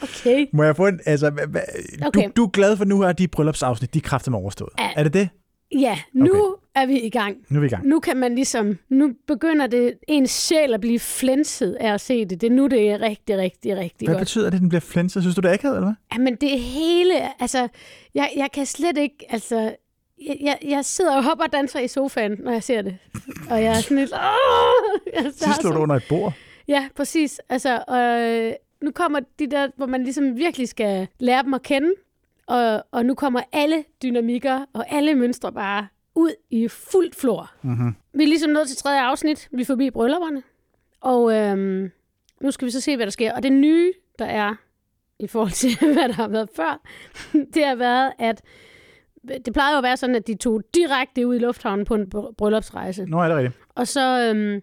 Okay. Må jeg få en... Altså, hva, hva, Okay. du, du er glad for nu her, de bryllupsafsnit, de er kraftigt overstået. Ja. Er det det? Ja, nu okay. Er vi i gang. Nu er vi i gang. Nu kan man ligesom, nu begynder det ens sjæl at blive flænset af at se det. Det er nu, det er rigtig, rigtig, rigtig Hvad godt. betyder det, at den bliver flænset? Synes du, det er akavet, eller hvad? Jamen det hele, altså, jeg, jeg kan slet ikke, altså, jeg, jeg, jeg sidder og hopper og danser i sofaen, når jeg ser det. Og jeg er sådan lidt, åh! Så- du under et bord. Ja, præcis. Altså, og øh, nu kommer de der, hvor man ligesom virkelig skal lære dem at kende, og, og nu kommer alle dynamikker og alle mønstre bare ud i fuldt flor. Mm-hmm. Vi er ligesom nået til tredje afsnit. Vi er forbi brylluperne. Og øhm, nu skal vi så se, hvad der sker. Og det nye, der er i forhold til, hvad der har været før, det har været, at det plejede jo at være sådan, at de tog direkte ud i lufthavnen på en br- bryllupsrejse. Nu er det rigtigt. Og så, øhm,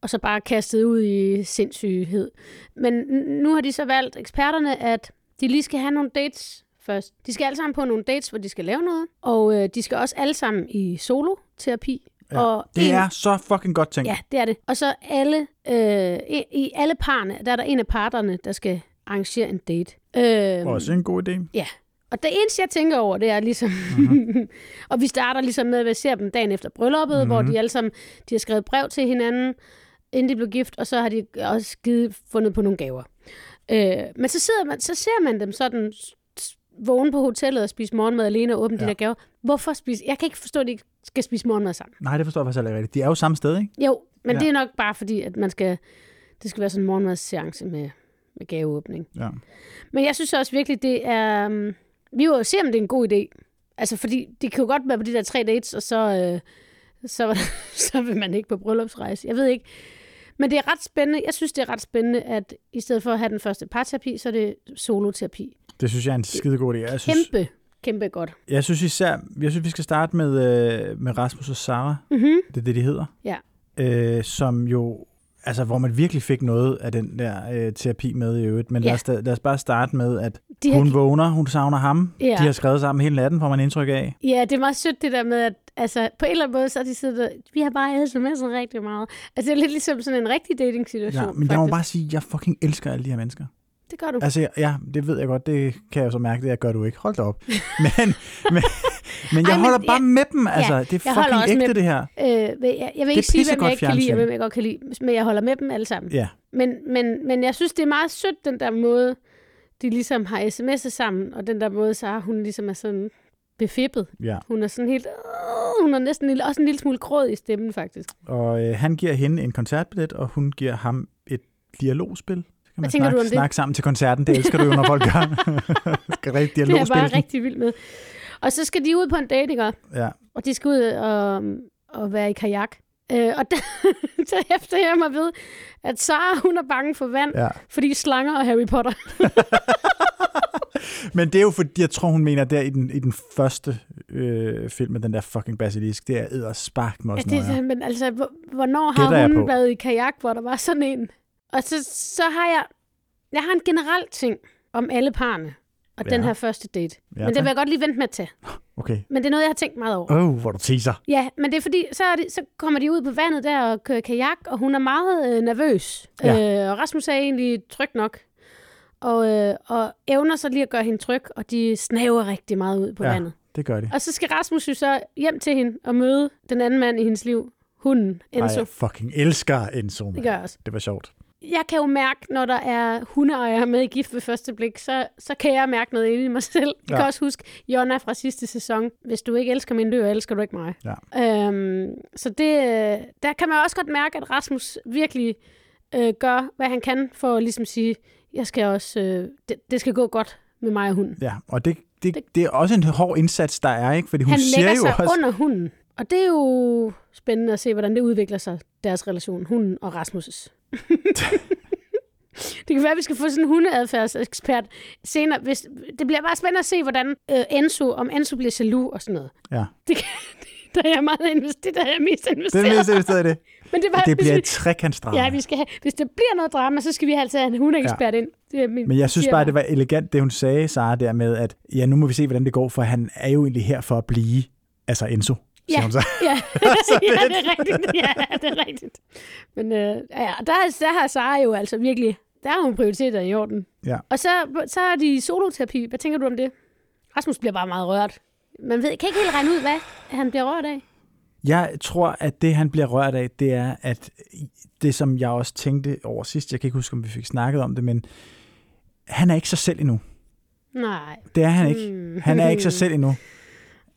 og så bare kastet ud i sindssyghed. Men nu har de så valgt, eksperterne, at de lige skal have nogle dates først. De skal alle sammen på nogle dates, hvor de skal lave noget. Og øh, de skal også alle sammen i soloterapi. Ja, og Det en- er så fucking godt tænkt. Ja, det er det. Og så alle, øh, i, i alle parne, der er der en af parterne, der skal arrangere en date. Øh, Også en god idé. Ja. Og det eneste, jeg tænker over, det er ligesom... Mhm. og vi starter ligesom med, at vi ser dem dagen efter brylluppet, mm-hmm. hvor Mhm. de alle sammen de har skrevet brev til hinanden, inden de blev gift, og så har de også givet, fundet på nogle gaver. Øh, men så, sidder man, så ser man dem sådan vågne på hotellet og spise morgenmad alene og åbne ja. De der gaver. Hvorfor spise? Jeg kan ikke forstå, at de skal spise morgenmad sammen. Nej, det forstår jeg faktisk heller ikke rigtigt. De er jo samme sted, ikke? Jo, men ja. Det er nok bare fordi, at man skal, det skal være sådan en morgenmadsseance med, med gaveåbning. Ja. Men jeg synes også virkelig, det er... Um, vi vil jo se, om det er en god idé. Altså, fordi det kan jo godt være på de der tre dates, og så, øh, så, så vil man ikke på bryllupsrejse. Jeg ved ikke. Men det er ret spændende. Jeg synes, det er ret spændende, at i stedet for at have den første parterapi, så er det soloterapi. Det synes jeg er en skide god idé. Jeg synes, Kæmpe, kæmpe godt. jeg synes især, jeg synes, vi skal starte med, øh, med Rasmus og Sara. Mm-hmm. Det er det, de hedder. Ja. Øh, som jo, altså hvor man virkelig fik noget af den der øh, terapi med i øvrigt. Men Ja. lad, os, da- lad os bare starte med, at De hun har, vågner, hun savner ham. Ja. De har skrevet sammen hele natten, får man indtryk af. ja, det er meget sødt det der med, at altså, på en eller anden måde, så er de siddet vi har bare sms'et rigtig meget. Altså, det er lidt ligesom sådan en rigtig dating-situation. Ja, men jeg må faktisk. bare sige, at jeg fucking elsker alle de her mennesker. Det gør du. Altså, ja, det ved jeg godt, det kan jeg så mærke, det jeg gør du ikke. Hold da op. Men, men, men jeg Ej, men holder bare jeg- med dem, altså. det er fucking ægte, med- det her. Øh, jeg, jeg vil er ikke sige, hvem jeg ikke kan lide, og hvem jeg godt kan lide, men jeg holder med dem alle sammen. Ja, Men, men, men jeg synes, det er meget sødt, den der måde, de ligesom har sms'et sammen, og den der måde, så hun ligesom er sådan befippet. ja. Hun er sådan helt... Øh, hun er næsten en lille- også en lille smule gråd i stemmen, faktisk. Og øh, han giver hende en koncertbillet, og hun giver ham et dialogspil. Så kan man snakke, du om det? snakke sammen til koncerten. Det elsker du jo, når folk gør. Skal rigtig Det er jeg bare rigtig vild med. Og så skal de ud på en date, ikke? Ja. Og de skal ud og, og være i kajak. Øh, og der, så efter jeg mig ved, at Sara, hun er bange for vand, ja. fordi slanger og Harry Potter. Men det er jo fordi, jeg tror, hun mener der i den, i den første øh, film med den der fucking basilisk, det er æder spark med Ja, det, er- men altså, hvor- hvornår Gætter har hun været i kajak, hvor der var sådan en? Og så, så har jeg, jeg har en generel ting om alle parne og Ja. den her første date. Ja, men det vil jeg godt lige vente med til. Okay. Men det er noget, jeg har tænkt meget over. Åh, oh, hvor du teaser. Ja, men det er fordi, så, er det, så kommer de ud på vandet der og kører kajak, og hun er meget øh, nervøs. Ja. Øh, og Rasmus er egentlig tryg nok. Og, øh, og evner så lige at gøre hende tryg, og de snaver rigtig meget ud på Ja. vandet. Det gør de. Og så skal Rasmus jo så hjem til hende og møde den anden mand i hendes liv, hunden, Ej, Enzo. jeg fucking elsker Enzo. Det mand. gør jeg også. Det var sjovt. Jeg kan jo mærke, når der er hundeejere med i gift ved første blik, så, så kan jeg mærke noget inde i mig selv. Jeg Ja. kan også huske Jonna fra sidste sæson. Hvis du ikke elsker min dør, elsker du ikke mig. Ja. Øhm, så det, øh, der kan man også godt mærke, at Rasmus virkelig øh, gør, hvad han kan for at ligesom sige, jeg skal også, øh, det, det skal gå godt med mig og hunden. Ja, og det, det, det er også en hård indsats, der er, ikke? Fordi hun han siger lægger jo sig også... under hunden. Og det er jo spændende at se, hvordan det udvikler sig, deres relation, hunden og Rasmus' det kan være, at vi skal få sådan en hundeadfærdsekspert senere. Hvis, det bliver bare spændende at se, hvordan øh, Enzo, om Enzo bliver jaloux og sådan noget. Ja. Det, kan, der er jeg meget investeret. Det der er jeg mest Det er investeret. det mest investeret i det. Men det, var, Det bliver et hvis trekantsdrama. vi, ja, vi skal have, hvis der bliver noget drama, så skal vi altså have en hundeekspert ja. ind. Det er min, Men jeg synes bare, det var elegant, det hun sagde, Sara, der med, at ja, nu må vi se, hvordan det går, for han er jo egentlig her for at blive, altså Enzo, siger Ja. hun så. Ja, Så ja det er rigtigt. Ja, det er rigtigt. Men øh, ja, der, der har Sara jo altså virkelig, der har hun prioriteter i orden. Ja. Og så, så er de soloterapi. Hvad tænker du om det? Rasmus bliver bare meget rørt. Man ved, kan ikke helt regne ud, hvad han bliver rørt af. Jeg tror, at det, han bliver rørt af, det er, at det, som jeg også tænkte over sidst, jeg kan ikke huske, om vi fik snakket om det, men han er ikke sig selv endnu. Nej. Det er han ikke. Mm. Han er ikke sig selv endnu.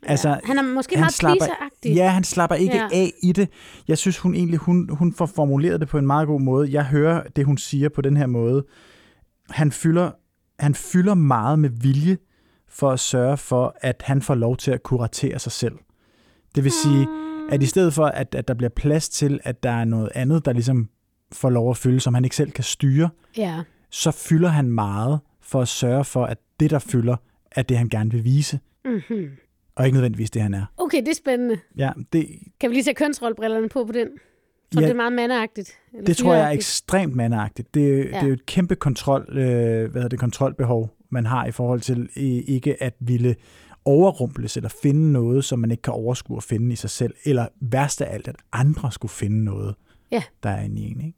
Altså, ja. Han er måske han meget slapper-. Ja, han slapper ikke Ja. af i det. Jeg synes, hun egentlig hun, hun får formuleret det på en meget god måde. Jeg hører det, hun siger på den her måde. Han fylder, han fylder meget med vilje for at sørge for, at han får lov til at kuratere sig selv. Det vil sige, at i stedet for, at, at der bliver plads til, at der er noget andet, der ligesom får lov at fylde, som han ikke selv kan styre, Ja. så fylder han meget for at sørge for, at det, der fylder, er det, han gerne vil vise, Mm-hmm. Og ikke nødvendigvis det, han er. Okay, det er spændende. Ja, det, Kan vi lige tage kønsrollbrillerne på på den? Så Ja. det er meget mandeagtigt. Det tror jeg er ekstremt mandagtigt. Det, ja. det er jo et kæmpe kontrol, øh, hvad hedder det, kontrolbehov, man har i forhold til ikke at ville overrumples eller finde noget, som man ikke kan overskue at finde i sig selv, eller værst af alt, at andre skulle finde noget, Ja. der er inde i en. Ikke?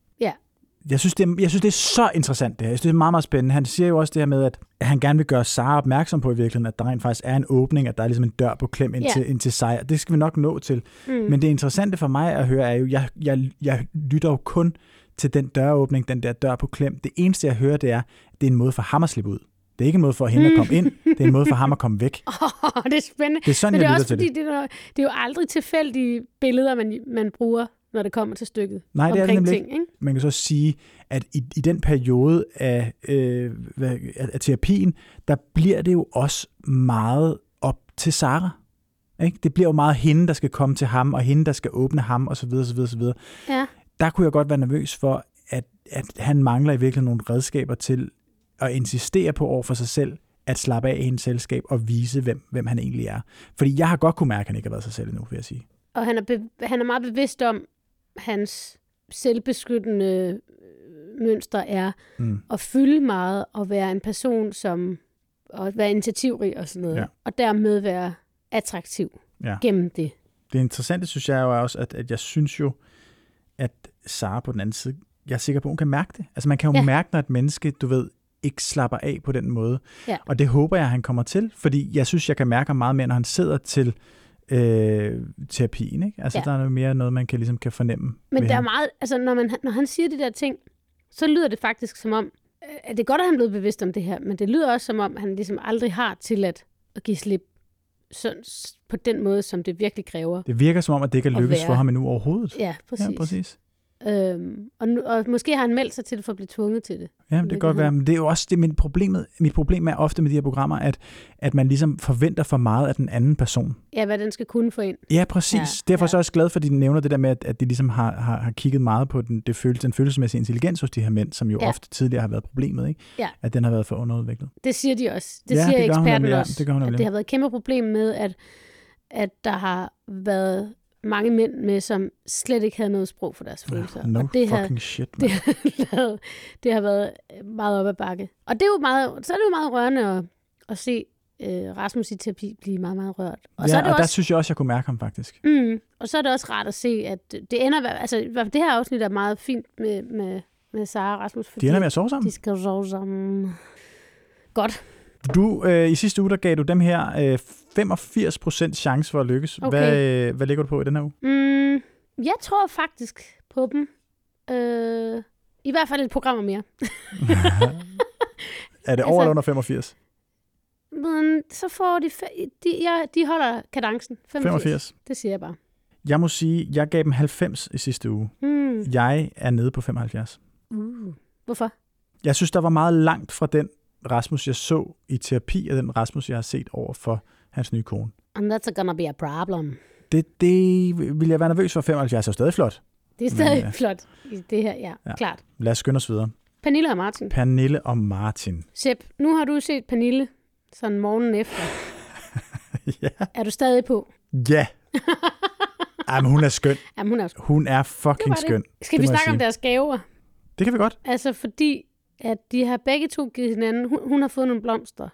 Jeg synes, det er, jeg synes, det er så interessant det her. Jeg synes, det er meget, meget spændende. Han siger jo også det her med, at at han gerne vil gøre Sara opmærksom på i virkeligheden, at der rent faktisk er en åbning, at der er ligesom en dør på klem ind, Ja. til, ind til sig. Det skal vi nok nå til. Mm. Men det interessante for mig at høre er jo, jeg, jeg, jeg lytter jo kun til den døråbning, den der dør på klem. Det eneste, jeg hører, det er, det er en måde for ham at slippe ud. Det er ikke en måde for hende at komme ind, det er en måde for ham at komme væk. Oh, det er spændende. Det er sådan, Men det jeg er lytter også fordi, det. Det, er, det er jo aldrig tilfældige billeder, man, man bruger, når det kommer til stykket. Nej, det er det nemlig ting, ikke? Man kan så sige, at i, i den periode af, øh, hvad, af, af terapien, der bliver det jo også meget op til Sara. Ikke? Det bliver jo meget hende, der skal komme til ham, og hende, der skal åbne ham, osv. osv., osv. Ja. Der kunne jeg godt være nervøs for, at, at han mangler i virkeligheden nogle redskaber til at insistere på over for sig selv, at slappe af i hendes selskab og vise, hvem, hvem han egentlig er. Fordi jeg har godt kunne mærke, at han ikke har været sig selv endnu, vil jeg sige. Og han er, be, han er meget bevidst om, hans selvbeskyttende øh, mønster er Mm. at fylde meget og være en person, som og være initiativrig og sådan noget. Ja. Og dermed være attraktiv Ja. gennem det. Det interessante, synes jeg jo er også, at, at jeg synes jo, at Sara på den anden side, jeg er sikker på, hun kan mærke det. Altså man kan jo ja. Mærke, når et menneske, du ved, ikke slapper af på den måde. Ja. Og det håber jeg, han kommer til, fordi jeg synes, jeg kan mærke ham meget mere, når han sidder til øh, terapien. Ikke? Altså Ja. der er noget mere noget, man kan, ligesom kan fornemme. Men der er meget, altså når, man, når han siger de der ting, så lyder det faktisk som om, øh, at det er godt, at han er blevet bevidst om det her, men det lyder også som om, han ligesom aldrig har tilladt at give slip sådan, s- på den måde, som det virkelig kræver. Det virker som om, at det ikke er være. for ham endnu overhovedet. Ja, præcis. Ja, præcis. Øhm, og, nu, og måske har han meldt sig til det for at blive tvunget til det. Ja, det kan godt være, men det er jo også det, mit, problemet, mit problem er ofte med de her programmer, at, at man ligesom forventer for meget af den anden person. Ja, hvad den skal kunne få ind. Ja, præcis. Ja, Ja, Derfor er jeg så ja. også glad for, at de nævner det der med, at, at de ligesom har, har, har kigget meget på den, det følelse, den følelsesmæssige intelligens hos de her mænd, som jo ja. Ja. ofte tidligere har været problemet, ikke? Ja. At den har været for underudviklet. Det siger de også. Det Ja, siger det hun eksperten nemlig, ja. også. Det gør hun at det har været et kæmpe problem med, at, at der har været mange mænd med, som slet ikke havde noget sprog for deres følelser. No og det har, fucking shit, det, har lavet, det har været meget op ad bakke. Og det er jo meget, så er det jo meget rørende at, at se øh, Rasmus i terapi blive meget, meget rørt. Og ja, så er det og der også, synes jeg også, jeg kunne mærke ham faktisk. mm, og så er det også rart at se, at det ender, altså det her afsnit er meget fint med, med, med Sara og Rasmus, fordi De ender med at sove sammen. de skal sove sammen. Godt. Du, øh, I sidste uge, der gav du dem her øh, 85% chance for at lykkes. Okay. Hvad, øh, hvad ligger du på i den her uge? Mm, jeg tror faktisk på dem. Øh, I hvert fald et program mere. Er det Altså- over eller under 85? Men så får de... De, ja, de holder kadencen. 85. 85. Det siger jeg bare. Jeg må sige, jeg gav dem 90 i sidste uge. Mm. Jeg er nede på 75. Uh. Hvorfor? Jeg synes, der var meget langt fra den Rasmus, jeg så i terapi, og den Rasmus, jeg har set over for hans nye kone. And that's gonna be a problem. Det, det vil jeg være nervøs for. 75 er stadig flot. Det er stadig ja. Men, flot i det her, ja, Ja. klart. Lad os skynde os videre. Pernille og Martin. Pernille og Martin. Sepp, nu har du set Pernille sådan morgenen efter. ja. Er du stadig på? Ja. Ej, men hun er skøn. Jamen, hun er Hun er fucking skøn. Skal Det vi snakke om deres gaver? Det kan vi godt. Altså fordi, at de har begge to givet hinanden, hun, hun har fået nogle blomster,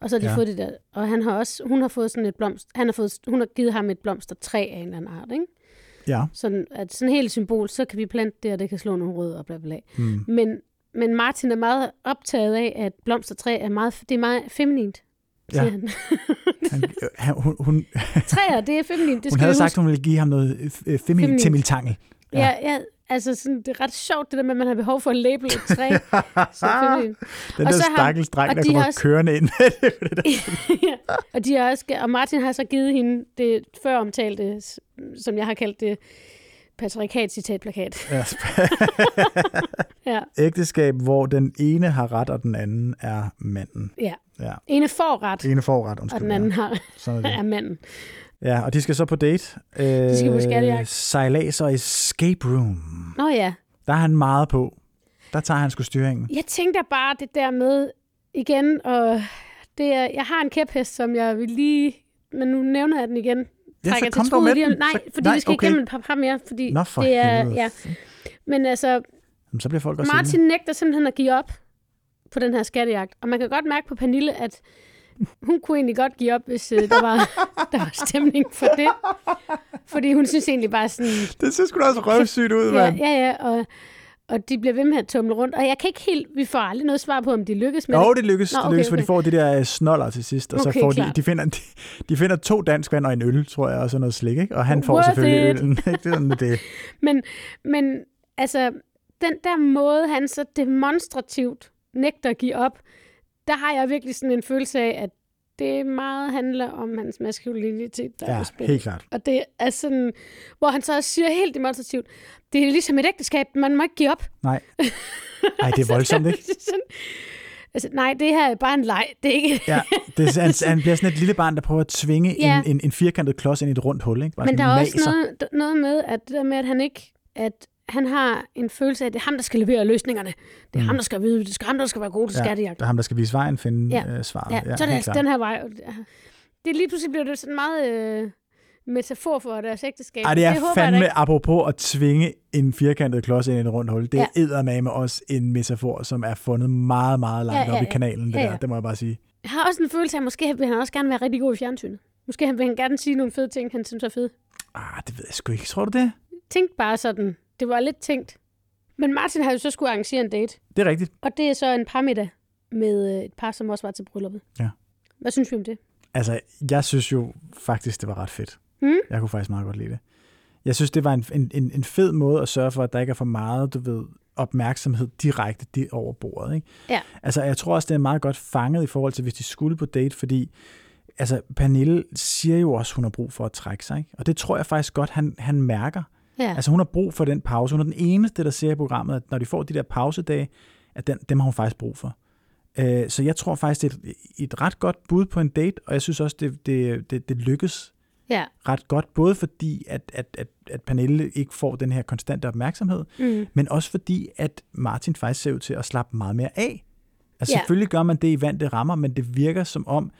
og så har de Ja. ja. fået det der, og han har også, hun har fået sådan et blomst, han har fået, hun har givet ham et blomstertræ af en eller anden art, ikke? Ja. Sådan, at sådan helt symbol, så kan vi plante det, og det kan slå nogle rødder og bla bla. Mm. Men, men Martin er meget optaget af, at blomstertræ er meget, det er meget feminint, Ja. han. Han, han, hun, hun, Træer, det er feminint, det hun skal havde sagt, huske. hun ville give ham noget øh, feminin Feminint. temiltangel. Ja, ja, altså sådan, det er ret sjovt, det der med, at man har behov for at label et træ. Den Og der stakkels dreng, og der de kommer også- kørende ind med det. med det der. ja. og, de har også, og Martin har så givet hende det før omtalte, som jeg har kaldt det, patriarkat-citatplakat. Ja. Ja, Ægteskab, hvor den ene har ret, og den anden er manden. ja. Ja. Ene får ret, ene får ret, og undskyld. den anden har, Sådan er er manden. Ja, og de skal så på date. Øh, De skal på skattejagt. Sejlads og escape room. Nå ja, Der er han meget på. Der tager han sgu styringen. jeg tænker bare det der med igen, og det er, jeg har en kæphest, som jeg vil lige, men nu nævner jeg den igen. Ja, så kom til dog med lige den. Nej, Så- fordi nej, vi skal okay. igennem et par par mere, fordi Nå, for det er, helvede. ja. Men altså, Jamen, så bliver folk også Martin nægter simpelthen at give op på den her skattejagt. Og man kan godt mærke på Pernille, at hun kunne egentlig godt give op, hvis øh, der, var, der var stemning for det. Fordi hun synes egentlig bare sådan, Det ser sgu da også røvsygt ud, mand. ja, ja, og, og de bliver ved med at tumle rundt. Og jeg kan ikke helt, vi får aldrig noget svar på, om de lykkes med Jo, det. det lykkes, Nå, det okay, lykkes for de okay. får de der øh, snoller til sidst, og så Okay, får de, de, finder, de, de finder to dansk vand og en øl, tror jeg, og så noget slik, ikke? Og han får Worth selvfølgelig it. øllen. ikke? det er sådan, det. Men, men altså, den der måde, han så demonstrativt nægter at give op, der har jeg virkelig sådan en følelse af, at det meget handler om hans maskulinitet, der er Ja, på spil. helt klart. Og det er sådan, hvor han så også siger helt demonstrativt, det er ligesom et ægteskab, man må ikke give op. Nej. Ej, det er voldsomt, ikke? Er sådan, altså, nej, det her er bare en leg. Det er ikke... Ja, det er, han, han bliver sådan et lille barn, der prøver at tvinge Ja. en, en, en firkantet klods ind i et rundt hul, ikke? Bare Men der er også noget, noget med, at det der med, at han ikke, at han har en følelse af, at det er ham, der skal levere løsningerne. Det er Mm. ham, der skal vide, det er ham, der skal være god til Ja, skattejagt. Det er ham, der skal vise vejen, finde Ja. øh, svaret. Ja, så er det klart. den her vej. Det er lige pludselig bliver det sådan meget øh, metafor for deres ægteskab. Ej, det er håber jeg da fandme ikke. apropos at tvinge en firkantet klods ind i et rundt hul. Det er Ja. eddermame også en metafor, som er fundet meget, meget langt Ja, ja, op i ja. kanalen. Det, Ja, der. ja. det må jeg bare sige. Jeg har også en følelse af, at måske vil han også gerne være rigtig god i fjernsynet. Måske vil han gerne sige nogle fede ting, han synes er fede. Ah, det ved jeg sgu ikke. Tror du det? Tænk bare sådan. Det var lidt tænkt. Men Martin har jo så skulle arrangere en date. Det er rigtigt. Og det er så en parmiddag med øh, et par, som også var til brylluppet. Ja. Hvad synes vi om det? Altså, jeg synes jo faktisk, det var ret fedt. Mm. Jeg kunne faktisk meget godt lide det. Jeg synes, det var en, en, en, fed måde at sørge for, at der ikke er for meget, du ved, opmærksomhed direkte di- over bordet. Ikke? Ja. Altså, jeg tror også, det er meget godt fanget i forhold til, hvis de skulle på date, fordi altså, Pernille siger jo også, hun har brug for at trække sig. Ikke? Og det tror jeg faktisk godt, han, han mærker. Ja. Altså, hun har brug for den pause. Hun er den eneste, der ser i programmet, at når de får de der pausedage, at den, dem har hun faktisk brug for. Øh, så jeg tror faktisk, det er et, et ret godt bud på en date, og jeg synes også, det, det, det, det lykkes ja. ret godt, både fordi, at, at, at, at Pernille ikke får den her konstante opmærksomhed, Mm. men også fordi, at Martin faktisk ser ud til at slappe meget mere af. Altså Ja. selvfølgelig gør man det i vante rammer, men det virker som om,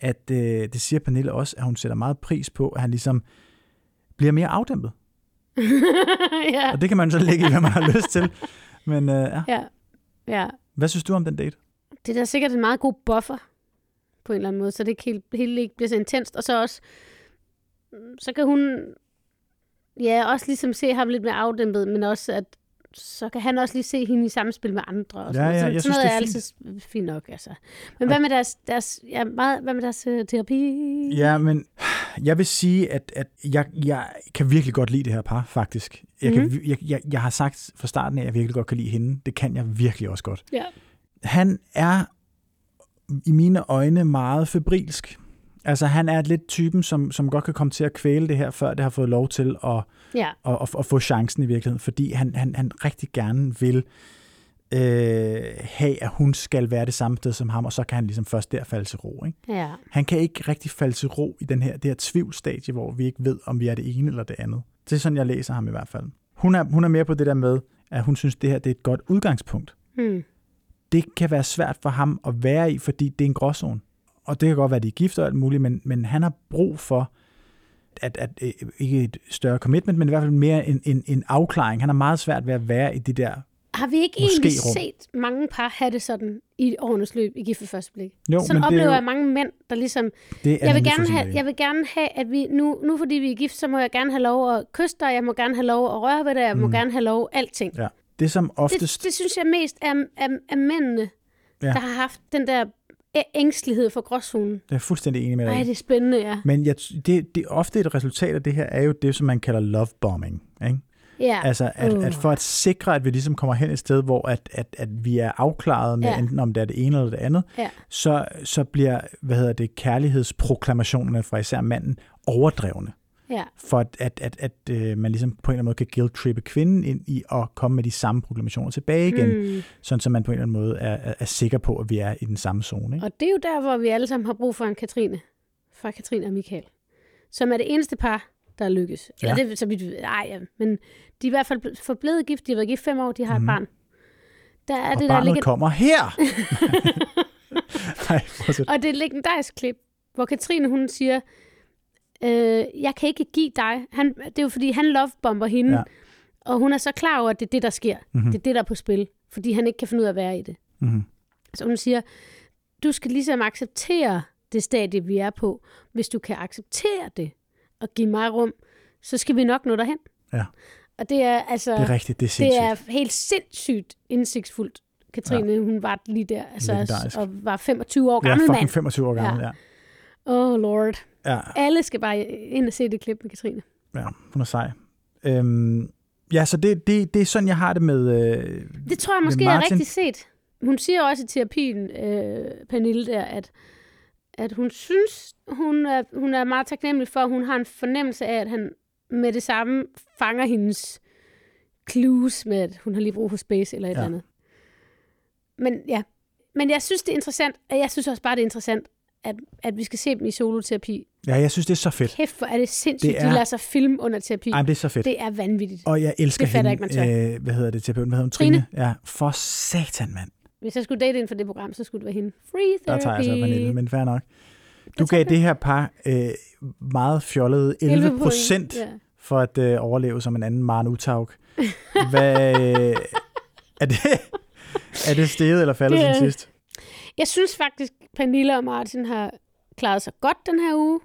at øh, det siger Pernille også, at hun sætter meget pris på, at han ligesom bliver mere afdæmpet. Ja. Og det kan man så lægge i, hvad man har lyst til. Men øh, ja. ja. Ja. hvad synes du om den date? Det er da sikkert en meget god buffer på en eller anden måde, så det ikke helt, helt ikke bliver så intenst. Og så også, så kan hun ja, også ligesom se ham lidt mere afdæmpet, men også at så kan han også lige se hende i samspil med andre. Og Ja, sådan. ja, så, jeg sådan synes, noget det er er altid fint nok. Altså. Men hvad med deres, deres, ja, meget, hvad med deres uh, terapi? Ja, men jeg vil sige, at, at jeg, jeg kan virkelig godt lide det her par, faktisk. Jeg, kan, Mhm. jeg, jeg, jeg har sagt fra starten af, at jeg virkelig godt kan lide hende. Det kan jeg virkelig også godt. Ja. Han er i mine øjne meget febrilsk. Altså, han er lidt typen, som, som godt kan komme til at kvæle det her, før det har fået lov til at, Ja. at, at, at få chancen i virkeligheden, fordi han, han, han rigtig gerne vil øh, have, at hun skal være det samme sted som ham, og så kan han ligesom først der falde til ro. Ikke? Ja. Han kan ikke rigtig falde til ro i den her, det her tvivlstadie, hvor vi ikke ved, om vi er det ene eller det andet. Det er sådan, jeg læser ham i hvert fald. Hun er, hun er mere på det der med, at hun synes, det her det er et godt udgangspunkt. Hmm. Det kan være svært for ham at være i, fordi det er en gråzone. Og det kan godt være, at de er gift og alt muligt, men, men han har brug for, at, at, øh, ikke et større commitment, men i hvert fald mere en, en, en afklaring. Han har meget svært ved at være i de der... Har vi ikke egentlig set mange par have det sådan i årenes løb i gift første blik? Jo, sådan det oplever er jo, jeg mange mænd, der ligesom det jeg vil, gerne have, jeg vil gerne have, at vi nu, nu fordi vi er gift, så må jeg gerne have lov at kysse dig, jeg må gerne have lov at røre ved dig, jeg må Mm. mm. gerne have lov alting. Ja. Det, som Det, oftest... det synes jeg mest er, er, er mændene, Det Ja. der har haft den der ængstelighed for gråzonen. er jeg fuldstændig enig med dig. i. Ej, det er spændende, ja. Men jeg, det, det, ofte et resultat af det her er jo det, som man kalder love bombing. Ikke? Ja, Altså, at, Uh. at for at sikre, at vi ligesom kommer hen et sted, hvor at, at, at vi er afklaret med. Ja. enten om det er det ene eller det andet, Ja. så, så bliver, hvad hedder det, kærlighedsproklamationerne fra især manden overdrevne. Ja. For at, at, at, at øh, man ligesom på en eller anden måde kan guilt-trippe kvinden ind i at komme med de samme proklamationer tilbage igen, mm. Sådan så man på en eller anden måde er, er, er sikker på, at vi er i den samme zone. Ikke? Og det er jo der, hvor vi alle sammen har brug for en Katrine. Fra Katrine og Michael. som er det eneste par, der er lykkes. Ja. Eller det, så vidt, ej, ja. men de er i hvert fald ble- forblevet gift. De har været gift fem år, de har mm. et barn. Der er Mhm. og det der barnet ligger, kommer her! Nej, fortsæt. Og det er et legendarisk klip, hvor Katrine hun siger, øh, jeg kan ikke give dig. Han, det er jo fordi, han lovebomber hende, Ja. ja. og hun er så klar over, at det er det, der sker. Mhm. Mm-hmm. Det er det, der er på spil, fordi han ikke kan finde ud af at være i det. Mhm. Så hun siger, du skal ligesom acceptere det stadie, vi er på. Hvis du kan acceptere det og give mig rum, så skal vi nok nå derhen. Ja. Og det er altså... Det er rigtigt, det er det sindssygt. er helt sindssygt indsigtsfuldt. Katrine, ja. hun var lige der, altså, og var 25 år Ja, gammel fucking mand. 25 år gammel, ja. Oh lord. Ja, Alle skal bare ind og se det klip med Katrine. ja hun er sej. Øhm, ja, så det, det, det er sådan, jeg har det med... Øh, Det tror jeg måske er Martin. rigtigt set. Hun siger også i terapien, øh, Pernille der, at, at hun synes, hun er, hun er meget taknemmelig for, at hun har en fornemmelse af, at han med det samme fanger hendes clues med, at hun har lige brug for space eller et Ja. eller andet. Men ja, men jeg synes, det er interessant, og jeg synes også bare, det er interessant, at, at vi skal se dem i soloterapi. ja, jeg synes, det er så fedt. Kæft, hvor er det sindssygt, Det er- de lader sig filme under terapi. Ej, det er så fedt. Det er vanvittigt. Og jeg elsker Det hende. ikke, man øh, hvad hedder det, terapeuten? Hvad hedder hun? Trine. Ja, for satan, mand. Hvis jeg skulle date inden for det program, så skulle det være hende. Free Der therapy. tager jeg så Pernille, men fair nok. Du Der gav det her par øh, meget fjollede 11 procent Ja. for at øh, overleve som en anden Maren Utaug. Hvad, øh, er, det, er det steget eller faldet Det er- siden sidst? Jeg synes faktisk, Pernille og Martin har klaret sig godt den her uge.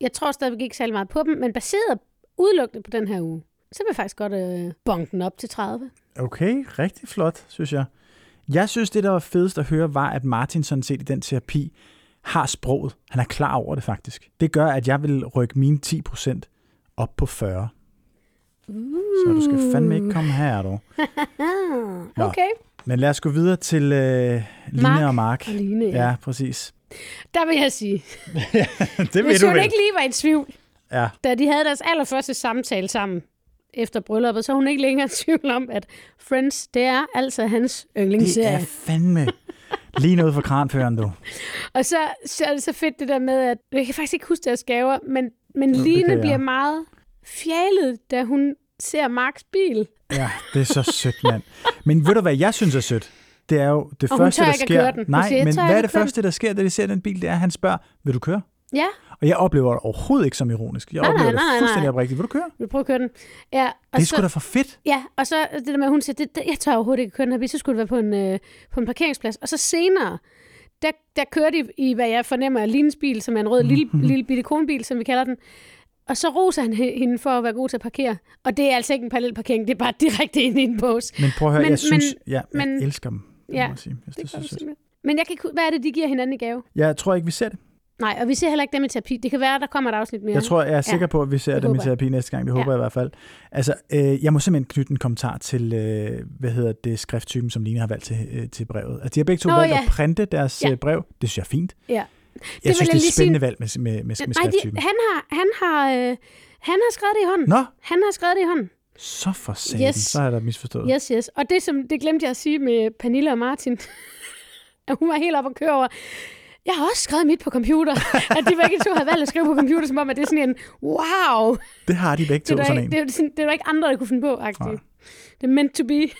Jeg tror stadigvæk ikke særlig meget på dem, men baseret udelukkende på den her uge, så vil jeg faktisk godt øh, bonke den op til 30. Okay, rigtig flot, synes jeg. Jeg synes, det, der var fedest at høre, var, at Martin sådan set i den terapi har sproget. Han er klar over det faktisk. Det gør, at jeg vil rykke mine 10% op på 40. Uh. Så du skal fandme ikke komme her, du. Nå. Okay. Men lad os gå videre til øh, Line Mark og Mark. Og Line, ja. Ja, præcis. Der vil jeg sige, det ved hvis du hun vel. ikke lige var i tvivl, Ja, da de havde deres allerførste samtale sammen efter brylluppet, så er hun ikke længere i tvivl om, at Friends, det er altså hans det yndlingsserie. er fandme lige noget for kranføren, du. Og så, så er det så fedt det der med, at jeg kan faktisk ikke huske deres gaver, men, men det Line bliver meget fjalet, da hun ser Marks bil. Ja, det er så sødt, mand. Men ved du, hvad jeg synes er sødt? Det er jo det Og første, der sker. den. Nej, siger, "Jeg men hvad er det første, der sker, da de ser den bil? Det er, at han spørger, vil du køre? Ja, Og jeg oplever det overhovedet ikke som ironisk. Jeg Nej, oplever nej, det nej, nej. fuldstændig oprigtigt. Vil du køre? vi prøver at køre den. Ja, og Det er så, sgu da for fedt. Ja, og så det der med, at hun siger, det, det, jeg tør overhovedet ikke køre den her bil, så skulle det være på en, øh, på en parkeringsplads. Og så senere, der, der kører de i, hvad jeg fornemmer, er Lines bil, som er en rød lille, lille bitte konebil, som vi kalder den. Og så roser han he- hende for at være god til at parkere. Og det er altså ikke en parallel parkering, det er bare direkte ind i en bås. Men prøv at høre, Men- jeg synes, men- ja, jeg men- elsker dem. Ja, må sige. Jeg synes, Det det simpelthen. Men jeg kan hvad er det, de giver hinanden i gave? Jeg tror ikke, vi ser det. Nej, og vi ser heller ikke dem i terapi. Det kan være, der kommer et afsnit mere. Jeg tror, jeg er sikker Ja, på, at vi ser det dem i håber terapi næste gang. Det håber Ja. jeg i hvert fald. Altså, øh, jeg må simpelthen knytte en kommentar til, øh, hvad hedder det, skrifttypen, som Line har valgt til, øh, til brevet. Altså, de har begge to Nå, valgt ja. at printe deres Ja. ja. brev. Det synes jeg er fint. Ja. Jeg synes, det er et sige- spændende valg med, med, med, med Nej, de, han har, han har, øh, han har skrevet det i hånden. Nå, Han har skrevet det i hånden. så for satan. Yes. Så har jeg da misforstået. Yes, yes. Og det, som, det glemte jeg at sige med Pernille og Martin, at hun var helt op og køre over. Jeg har også skrevet mit på computer. at de begge to havde valgt at skrive på computer, som om, at det er sådan en, wow, Det har de begge det er, to, der, sådan en. det, er, det er der ikke andre, der kunne finde på, agtigt. Nej. Det er meant to be.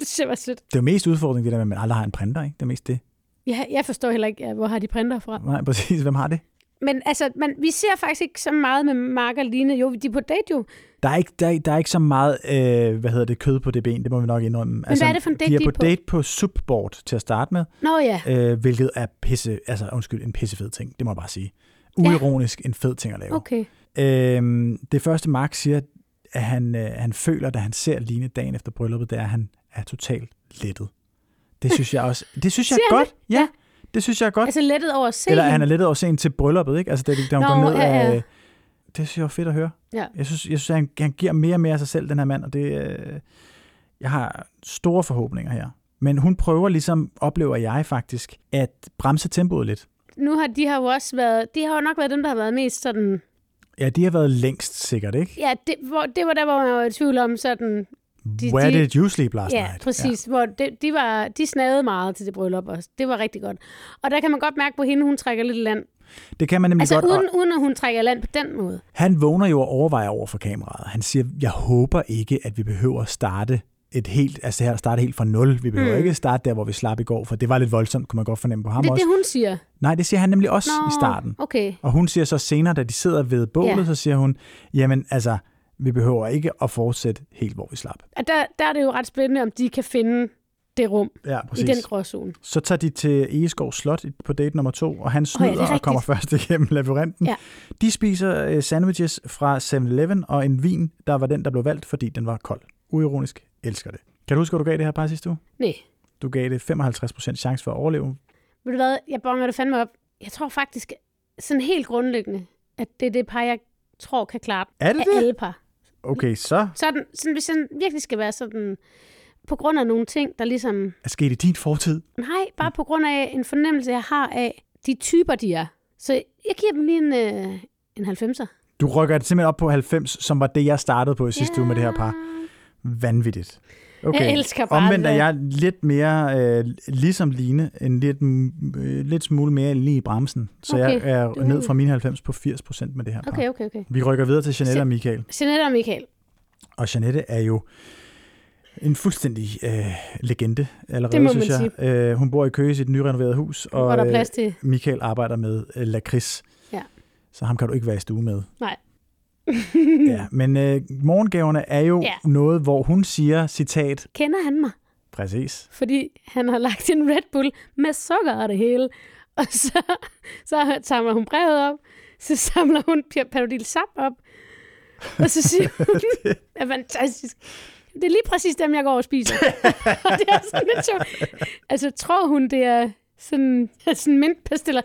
det var sødt. Det er jo mest udfordring, det der med, at man aldrig har en printer, ikke? Det er mest det. Jeg, jeg forstår heller ikke, hvor har de printer fra. Nej, præcis. Hvem har det? Men altså, man, vi ser faktisk ikke så meget med Mark og Line. Jo, de er på date jo. Der er ikke, der, er, der er ikke så meget, øh, hvad hedder det, kød på det ben, det må vi nok indrømme. Men hvad er det for en date, de er de på er på? date på Subboard til at starte med, Nå ja. øh, hvilket er pisse, altså undskyld, en pissefed ting, det må jeg bare sige. Uironisk en fed ting at lave. Okay. Øhm, det første Mark siger, at han, øh, han føler, da han ser Line dagen efter brylluppet, det er, at han er totalt lettet. Det synes jeg også, det synes jeg er godt. Ja, Ja. det synes jeg er godt. Altså lettet over se Eller han er lettet over sent til brylluppet, ikke? Altså, da, da hun Nå, går ned ja, ja. af... Det synes jeg var fedt at høre. Ja. Jeg synes, jeg synes han, han giver mere og mere af sig selv, den her mand, og det... Øh, jeg har store forhåbninger her. Men hun prøver ligesom, oplever jeg faktisk, at bremse tempoet lidt. Nu har de har jo også været, de har jo nok været dem, der har været mest sådan, Ja, de har været længst sikkert, ikke? ja, det, hvor, det var der, hvor man var i tvivl om sådan, De, Where de, did you sleep last ja, night? præcis. Ja. Hvor de, de, var, de snavede meget til det bryllup også. Det var rigtig godt. Og der kan man godt mærke på hende, hun trækker lidt land. Det kan man nemlig Altså godt. uden, uden at hun trækker land på den måde. Han vågner jo og overvejer over for kameraet. Han siger, jeg håber ikke, at vi behøver at starte et helt, altså her starte helt fra nul. Vi behøver Mm. ikke starte der, hvor vi slap i går, for det var lidt voldsomt, kunne man godt fornemme på ham Det er også. det, hun siger. Nej, det siger han nemlig også Nå, i starten. okay. Og hun siger så senere, da de sidder ved bålet, Ja. så siger hun, jamen altså, vi behøver ikke at fortsætte helt, hvor vi slap. Og der, der er det jo ret spændende, om de kan finde det rum Ja, i den gråzone. Så tager de til Egeskov Slot på date nummer to, og han er snyder oh, ja, og kommer først igennem labyrinten. Ja. De spiser øh, sandwiches fra 7-Eleven og en vin, der var den, der blev valgt, fordi den var kold. Uironisk. Elsker det. Kan du huske, hvad du gav det her par sidste uge? Nej. Du gav det 55% chance for at overleve. Ved du hvad, jeg bonger det fandme op. Jeg tror faktisk, sådan helt grundlæggende, at det er det par, jeg tror kan klare Er det af det? alle par. Okay, så Sådan, sådan, hvis jeg virkelig skal være sådan, på grund af nogle ting, der ligesom, er sket i din fortid. nej, bare på grund af en fornemmelse, jeg har af de typer, de er. Så jeg giver dem lige en, øh, en 90'er. Du rykker det simpelthen op på 90, som var det, jeg startede på i sidste uge med det her par. Vanvittigt. Okay. Jeg elsker bare Omvendt er jeg lidt mere øh, ligesom Line, en lidt, øh, lidt smule mere lige i bremsen. Så Okay, jeg er du- ned fra mine 90 på 80 procent med det her par. Okay, okay, okay. Vi rykker videre til Janette og Michael. Jeanette og Michael. Og Janette er jo en fuldstændig øh, legende allerede, Det må synes man jeg. Øh, hun bor i Køge i sit nyrenoverede hus, og Hvor der er øh, plads til. Michael arbejder med øh, lakrids. Ja. Så ham kan du ikke være i stue med. Nej. ja, men øh, morgengaverne er jo Ja. noget, hvor hun siger, citat, Kender han mig? præcis, Fordi han har lagt en Red Bull med sukker og det hele. Og så, så samler hun brevet op. Så samler hun Panodil Sap op. Og så siger hun, det er fantastisk. Det er lige præcis dem, jeg går og spiser. og det er sådan lidt sjovt. Altså, tror hun, det er sådan, sådan mintpastiller?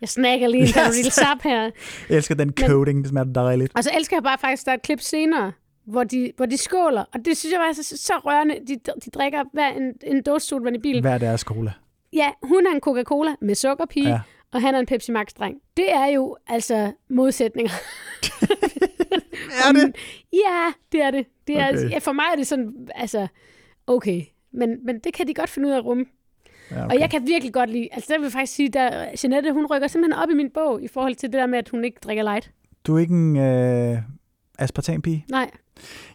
Jeg snakker lige en Panodil Sap her. Jeg elsker den coding, det smager dejligt. Og så elsker jeg bare faktisk, der er et klip senere, hvor de, hvor de skåler. Og det synes jeg var så, så rørende. De, de drikker hver en, en dåse sodavand i bilen. Hver deres cola. Ja, hun er en Coca-Cola med sukkerpige, ja. og han er en Pepsi Max-dreng. Det er jo altså modsætninger. Er det? Ja, det er det. det er, Okay. ja, for mig er det sådan, altså, okay. Men, men det kan de godt finde ud af at rumme. Ja, Okay. Og jeg kan virkelig godt lide, altså der vil jeg faktisk sige, der Jeanette, hun rykker simpelthen op i min bog, i forhold til det der med, at hun ikke drikker light. Du er ikke en øh, aspartampige? Nej,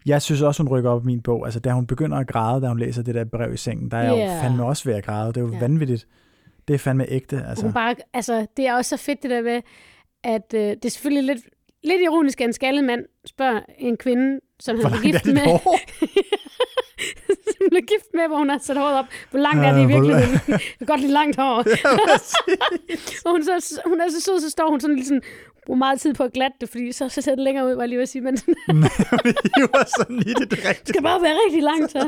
Jeg synes også, hun rykker op i min bog. Altså, da hun begynder at græde, da hun læser det der brev i sengen, der er jeg Ja. jo fandme også ved at græde. Det er jo Ja. vanvittigt. Det er fandme ægte. altså. Hun bare, altså, det er også så fedt det der med, at øh, det er selvfølgelig lidt, lidt ironisk, at en skaldet mand spørger en kvinde, som han er gift med, blev gift med, hvor hun har sat håret op. Hvor langt er det i Ja, virkeligheden? Jeg kan godt lide langt hår. og hun, så, hun er så sød, så står hun sådan lidt sådan, bruger meget tid på at glatte det, fordi så, så ser det længere ud, var jeg lige at sige, men det var sådan i det, rigtigt. skal bare være rigtig langt, så,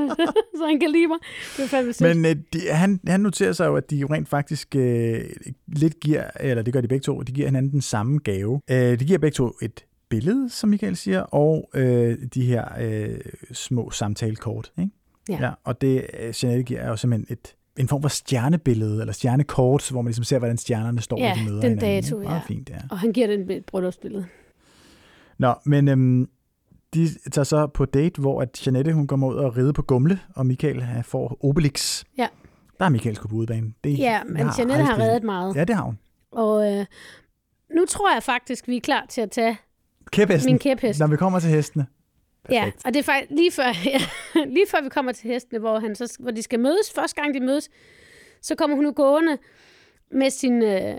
så han kan lide mig. Det er fandme. Men øh, de, han, han noterer sig jo, at de jo rent faktisk øh, lidt giver, eller det gør de begge to, de giver hinanden den samme gave. Øh, de giver begge to et billede, som Michael siger, og øh, de her øh, små samtalekort. Ikke? Ja. ja. Og det, øh, Jeanette giver, er jo simpelthen et, en form for stjernebillede, eller stjernekort, hvor man ligesom ser, hvordan stjernerne står, Ja, når de møder den hinanden. dato, Meget ja. fint, ja. Og han giver den et bryllupsbillede. Nå, men øhm, de tager så på date, hvor at Janette hun kommer ud og ride på gumle, og Michael han får Obelix. Ja. Der er Michael sgu på udebane. Det, Ja, men jeg Jeanette har reddet meget. Ja, det har hun. Og øh, nu tror jeg faktisk, vi er klar til at tage Kæphesten. min kæphest. Når vi kommer til hestene. Ja, Perfekt. og det er faktisk lige før, ja, lige før vi kommer til hestene, hvor, han så, hvor de skal mødes. Første gang de mødes, så kommer hun nu gående med sin øh,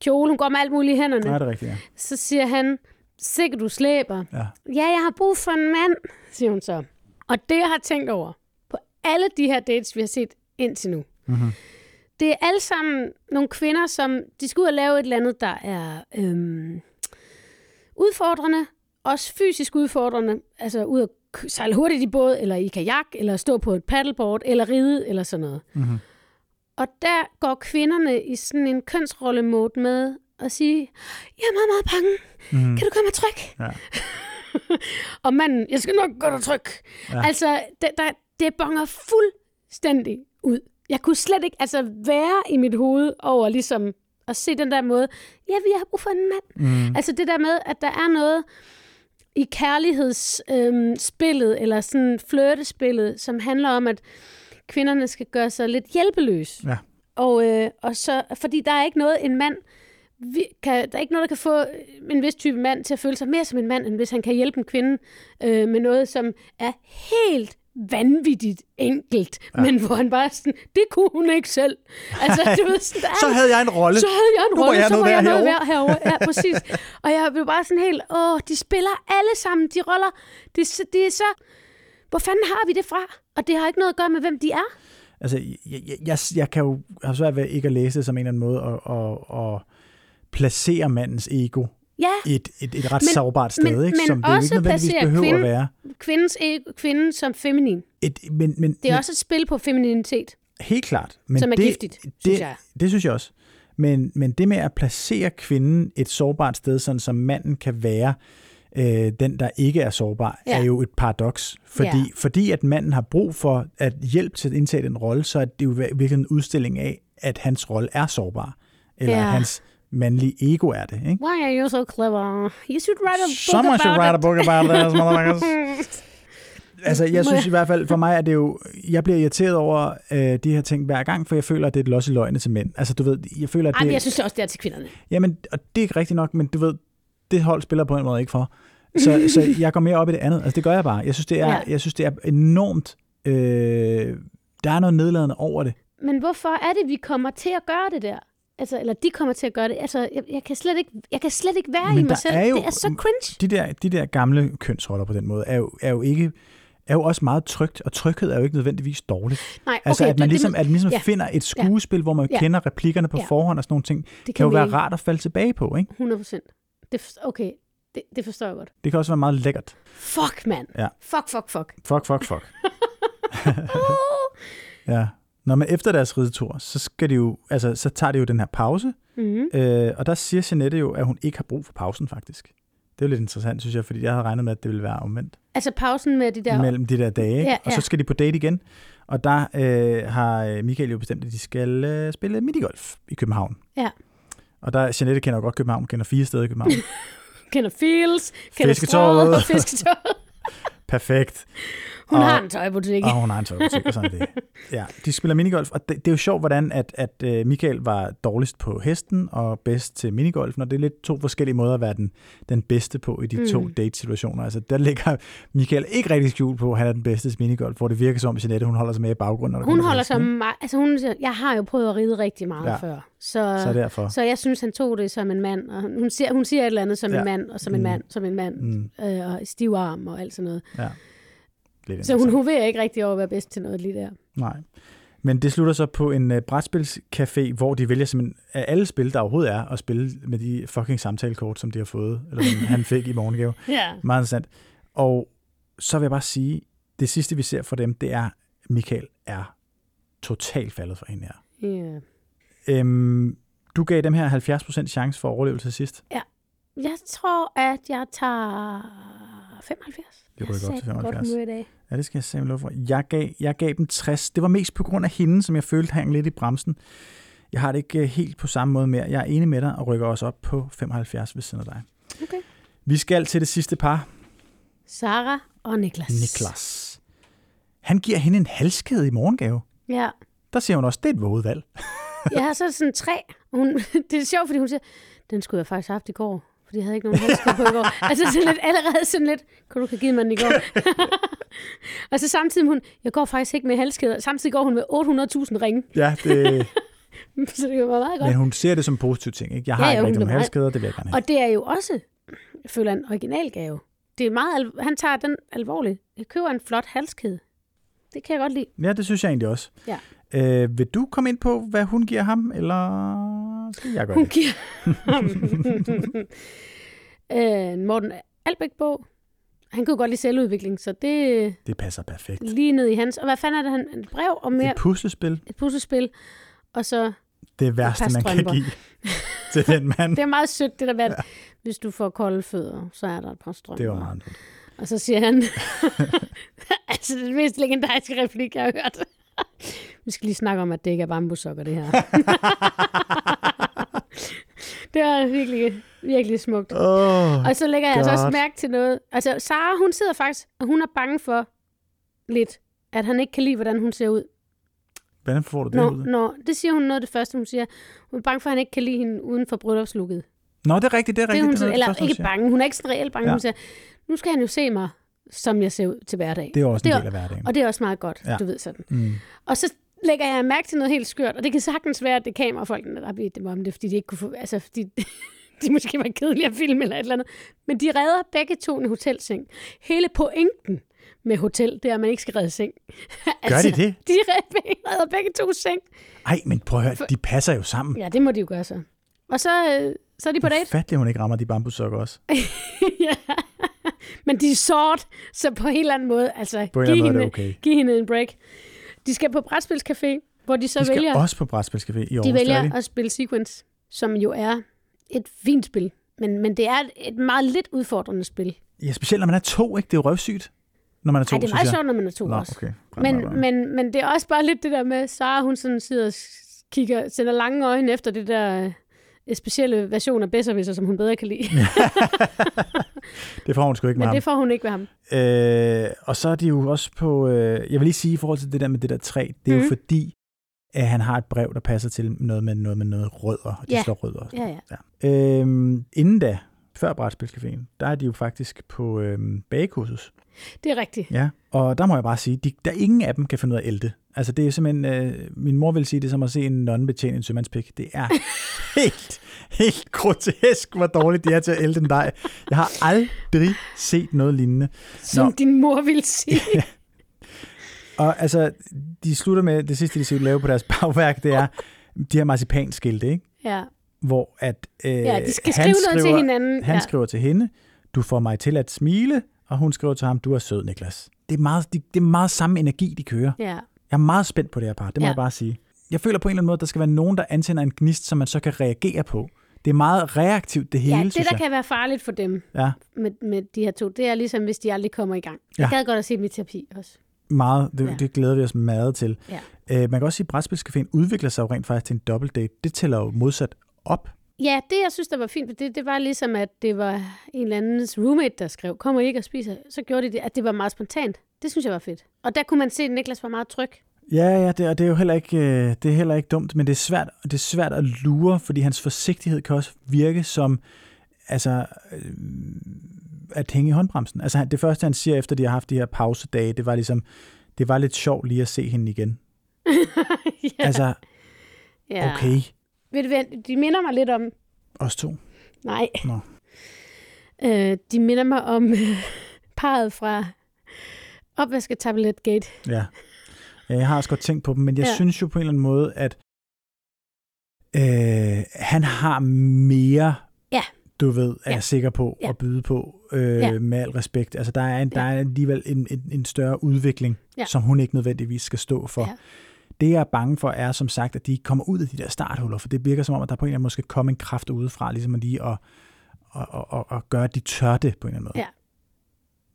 kjole. Hun går med alt muligt i hænderne. Nej, det er rigtigt, ja. Så siger han, sikkert du slæber. ja. Ja, jeg har brug for en mand, siger hun så. Og det, jeg har tænkt over, på alle de her dates, vi har set indtil nu, Mm-hmm. det er alle sammen nogle kvinder, som de skal ud og lave et eller andet, der er øhm, udfordrende, også fysisk udfordrende, altså ud at sejle hurtigt i båd, eller i kajak, eller stå på et paddleboard, eller ride, eller sådan noget. Mm-hmm. Og der går kvinderne i sådan en kønsrollemode med at sige, jeg er meget, meget bange. Mm-hmm. Kan du gøre mig tryg? Ja. og manden, jeg skal nok gøre dig tryg. Ja. Ja. Altså, det, der, det bonger fuldstændig ud. Jeg kunne slet ikke altså, være i mit hoved over ligesom at se den der måde, ja, vi har brug for en mand. Mm. Altså det der med, at der er noget i kærlighedsspillet, spillet, eller sådan flirtespillet, som handler om, at kvinderne skal gøre sig lidt hjælpeløs. Ja. Og, øh, og så, fordi der er ikke noget, en mand, vi, kan, der er ikke noget, der kan få en vis type mand til at føle sig mere som en mand, end hvis han kan hjælpe en kvinde øh, med noget, som er helt vanvittigt enkelt, ja. men hvor han bare sådan, det kunne hun ikke selv. Altså, du ved, sådan, der Så havde jeg en rolle. så havde jeg en rolle, så var jeg noget værd herovre. Ja, præcis. Og jeg blev bare sådan helt, åh, de spiller alle sammen, de roller. Det, det er så, hvor fanden har vi det fra? Og det har ikke noget at gøre med, hvem de er. Altså, jeg, jeg, jeg, jeg kan jo have svært ved ikke at læse det som en eller anden måde og, og, og placere mandens ego Ja, et, et, et ret Men- sårbart sted, men- ikke? men som det jo også ikke nødvendigvis behøver kvinden- at være. kvindens ego, kvinden som feminin. Et, men, men, Det er men, også et spil på femininitet, Helt klart. Men som er det, giftigt, det, synes jeg. Det synes jeg også. Men, men det med at placere kvinden et sårbart sted, sådan som manden kan være øh, den, der ikke er sårbar, Ja. er jo et paradoks. Fordi, Ja. fordi at manden har brug for at hjælp til at indtage den rolle, så er det jo virkelig en udstilling af, at hans rolle er sårbar. Eller Ja. at hans mandlige ego er det. Ikke? Why are you so clever? You should write a book Someone about should write a it. book about this, motherfuckers. Altså, jeg synes i hvert fald, for mig er det jo, jeg bliver irriteret over øh, de her ting hver gang, for jeg føler, at det er et los i løgne til mænd. Altså, du ved, jeg føler, at Ej, det... men jeg synes det også, det er til kvinderne. Jamen, og det er ikke rigtigt nok, men du ved, det hold spiller på en måde ikke for. Så, så jeg går mere op i det andet. Altså, det gør jeg bare. Jeg synes, det er, Ja. jeg synes, det er enormt... Øh, der er noget nedladende over det. Men hvorfor er det, vi kommer til at gøre det der? Altså, eller de kommer til at gøre det. Altså, jeg, jeg, kan, slet ikke, jeg kan slet ikke være Men i mig selv. jo- det er så cringe. De der, de der gamle kønsroller på den måde er jo, er jo ikke er jo også meget trygt, og tryghed er jo ikke nødvendigvis dårligt. Nej, okay, Altså, at man ligesom, at man ligesom ja. finder et skuespil, hvor man Ja. kender replikkerne på Ja. forhånd og sådan nogle ting, det kan jo være rart at falde tilbage på, ikke? 100 procent. Okay, det, det forstår jeg godt. Det kan også være meget lækkert. Fuck, mand. Ja. Fuck, fuck, fuck. Fuck, fuck, fuck. ja. Når man efter deres ridetur, så, skal de jo, altså, så tager de jo den her pause, Mm-hmm. øh, og der siger Jeanette jo, at hun ikke har brug for pausen, faktisk. Det er jo lidt interessant, synes jeg, fordi jeg havde regnet med, at det ville være omvendt Altså pausen med de der... ja. mellem de der dage. Ikke? Ja, Og så ja. skal de på date igen, og der øh, har Michael jo bestemt, at de skal øh, spille minigolf i København. Ja. Og der, Jeanette kender jo godt København, kender fire steder i København. Kender Fields, kender Fisketorvet. Strøget, Fisketåret. Perfekt. Hun Og- har en tøjbutik. Og hun har en tøjbutik, og sådan det. Ja, de spiller minigolf, og det, det er jo sjovt, hvordan at, at uh, Michael var dårligst på hesten og bedst til minigolfen, og det er lidt to forskellige måder at være den, den bedste på i de mm. to date-situationer. Altså, der ligger Michael ikke rigtig skjult på, at han er den bedste til minigolf, hvor det virker som, at Jeanette, hun holder sig med i baggrunden. Hun holder sig meget... Altså hun jeg har jo prøvet at ride rigtig meget Ja. før. Så, Så derfor. så jeg synes, han tog det som en mand. Og hun, siger, hun siger et eller andet som Ja. en mand, og som en Mm. mand, som en mand. Mm, Øh, og stiv arm og alt sådan noget. ja. Lidt Så hun hoverer ikke rigtig over at være bedst til noget lige der. Nej. Men det slutter så på en uh, brætspilscafé, hvor de vælger simpelthen af alle spil, der overhovedet er, at spille med de fucking samtalekort, som de har fået, eller som han fik i morgengave. Ja. Meget interessant. Og så vil jeg bare sige, det sidste vi ser fra dem, det er, Michael er totalt faldet for hende her. ja. Øhm, du gav dem her 70% chance for overlevelse sidst. Jeg tror, at jeg tager 75. Det rykker op til sagde godt 75. humør i dag. Ja, det skal jeg simpelthen love for. Jeg gav, jeg gav dem 60. Det var mest på grund af hende, som jeg følte hang lidt i bremsen. Jeg har det ikke øh, helt på samme måde mere. Jeg er enig med dig og rykker også op på 75 ved siden af dig. Okay. Vi skal til det sidste par. Sara og Niklas. Niklas. Han giver hende en halskæde i morgengave. Ja. Der siger hun også, det er et våget valg. Jeg har så sådan tre. Hun, det er sjovt, fordi hun siger, den skulle jeg faktisk have haft i går. Fordi jeg havde ikke nogen halskæde på i går. altså sådan lidt, allerede sådan lidt, kunne du have givet mig den i går? og så samtidig hun, jeg går faktisk ikke med halskæder. Samtidig går hun med 800.000 ringe. Ja, det, så det var meget godt. men hun ser det som en positiv ting. Ikke? Jeg har Ja, ikke rigtig nogen meget- halskæder, det vil jeg gerne have. Og det er jo også, jeg føler, en originalgave. Det er meget, al- han tager den alvorligt. Jeg køber en flot halskæde. Det kan jeg godt lide. Ja, det synes jeg egentlig også. Ja. Øh, vil du komme ind på, hvad hun giver ham, eller skal jeg gøre Hun det? giver øh, en Morten Albæk-bog. Han kunne godt lide selvudvikling, så det Det passer perfekt. er lige ned i hans. Og hvad fanden er det, han? Et brev og mere Et puslespil, et puslespil. Og så, det værste, man kan give til den mand. det er meget sødt, det der med, at hvis du får kolde fødder, så er der et par strømper. Det var meget sødt. Og så siger han, altså det er den mest legendariske replik, jeg har hørt. Vi skal lige snakke om, at det ikke er bambussokker, det her. Det var virkelig, virkelig smukt. Oh, Og så lægger jeg altså også God. mærke til noget. Altså, Sara, hun sidder faktisk, og hun er bange for lidt, at han ikke kan lide, hvordan hun ser ud. hvordan får du det Nå, ud? nå, det siger hun noget af det første, hun siger. Hun er bange for, at han ikke kan lide hende uden for bryllupslukket. Nå, det er rigtigt, det er Det rigtigt. hun, det er af det eller første, ikke bange, hun er ikke sådan reelt bange. Ja. Hun siger, nu skal han jo se mig, som jeg ser ud til hverdag. Det er også en Det er- del af hverdagen. Og det er også meget godt, ja. du ved sådan. Mm. Og så lægger jeg mærke til noget helt skørt, og det kan sagtens være, at det er kamerafolkene, der har bedt dem om det, fordi de ikke kunne få, altså fordi de måske var kedelige at filme eller et eller andet. Men de redder begge to en hotelseng. Hele pointen med hotel, det er, at man ikke skal redde seng. Gør de det? De redder begge to seng. Ej, men prøv at høre, de passer jo sammen. Ja, det må de jo gøre så. Og så, øh, så er de på date. Fatlig, hun ikke rammer de bambussokker også. ja. Men de er sort, så på en eller anden måde, altså, På en giv, eller anden måde hende, okay. giv hende en break. De skal på brætspilscafé, hvor de så De skal vælger... også på brætspilscafé i Aarhus. De er vælger at spille Sequence, som jo er et fint spil. Men, men det er et, et meget lidt udfordrende spil. Ja, specielt når man er to, ikke? Det er jo røvsygt, når man er to, Nej, det er meget sjovt, når man er to Nå, også. okay. Nok, Men, men, men det er også bare lidt det der med, Sara hun sådan sidder og kigger, sender lange øjne efter det der specielle version af Besserwisser, som hun bedre kan lide. det får hun sgu ikke med Men ham. det får hun ikke ved ham. Øh, og så er de jo også på... Øh, jeg vil lige sige i forhold til det der med det der træ, det er mm. jo Mhm. fordi, at han har et brev, der passer til noget med noget med noget rødder. og De Ja. slår rødder. Ja, ja. Ja. Øhm, inden da, før Brætspilscaféen, der er de jo faktisk på øhm, bagekursus. Det er rigtigt. Ja. Og der må jeg bare sige, de, der ingen af dem kan finde ud af at ælte. Altså det er simpelthen, øh, min mor vil sige, det er som at se en nonne betjene en sømandspik. Det er helt, helt grotesk, hvor dårligt de er til at ælte en dej. Jeg har aldrig set noget lignende. Som Nå. din mor ville sige. Og altså, de slutter med, det sidste, de skal lave på deres bagværk, det er de her marcipanskilte, ikke? ja. Hvor at øh, ja, de skal han skrive noget skriver, til hinanden. Han ja. skriver til hende, du får mig til at smile, og hun skriver til ham, du er sød, Niklas. Det er meget, de, det er meget samme energi, de kører. ja. Jeg er meget spændt på det her par, det må Ja. jeg bare sige. Jeg føler på en eller anden måde, at der skal være nogen, der antænder en gnist, som man så kan reagere på. Det er meget reaktivt, det hele, ja, det der jeg. kan være farligt for dem Ja, med, med de her to, det er ligesom, hvis de aldrig kommer i gang. Jeg Ja. gad godt at se dem i terapi også. meget. Det, Ja. det glæder vi os meget til. Ja. Øh, man kan også sige, at Brætspilscaféen udvikler sig jo rent faktisk til en dobbeltdate. Det tæller jo modsat op. Ja, det jeg synes, der var fint, det, det var ligesom, at det var en eller andens roommate, der skrev, kommer I ikke og spiser? Så gjorde de det, at det var meget spontant. Det synes jeg var fedt. Og der kunne man se, at Niklas var meget tryg. Ja, ja, det, og det er jo heller ikke, øh, det er heller ikke dumt, men det er, svært, det er svært at lure, fordi hans forsigtighed kan også virke som altså, øh, at hænge i håndbremsen. Altså det første, han siger, efter de har haft de her pausedage, det var ligesom, det var lidt sjovt lige at se hende igen. ja. Altså, ja. okay, Ved du hvad, de minder mig lidt om... os to. Nej. Nå. Øh, de minder mig om øh, parret fra opvasketablet Gate. Ja. ja. Jeg har også godt tænkt på dem, men jeg ja. Synes jo på en eller anden måde, at øh, han har mere, Ja. du ved, er Ja. jeg sikker på, Ja. at byde på, øh, Ja. med al respekt. Altså, der er, en, der er alligevel en, en, en større udvikling, Ja. som hun ikke nødvendigvis skal stå for. Ja. Det, jeg er bange for, er som sagt, at de kommer ud af de der starthuller, for det virker som om, at der på en eller anden måde skal komme en kraft udefra, ligesom at lige at, at, at, at, at gøre, at de tør det på en eller anden måde. Ja.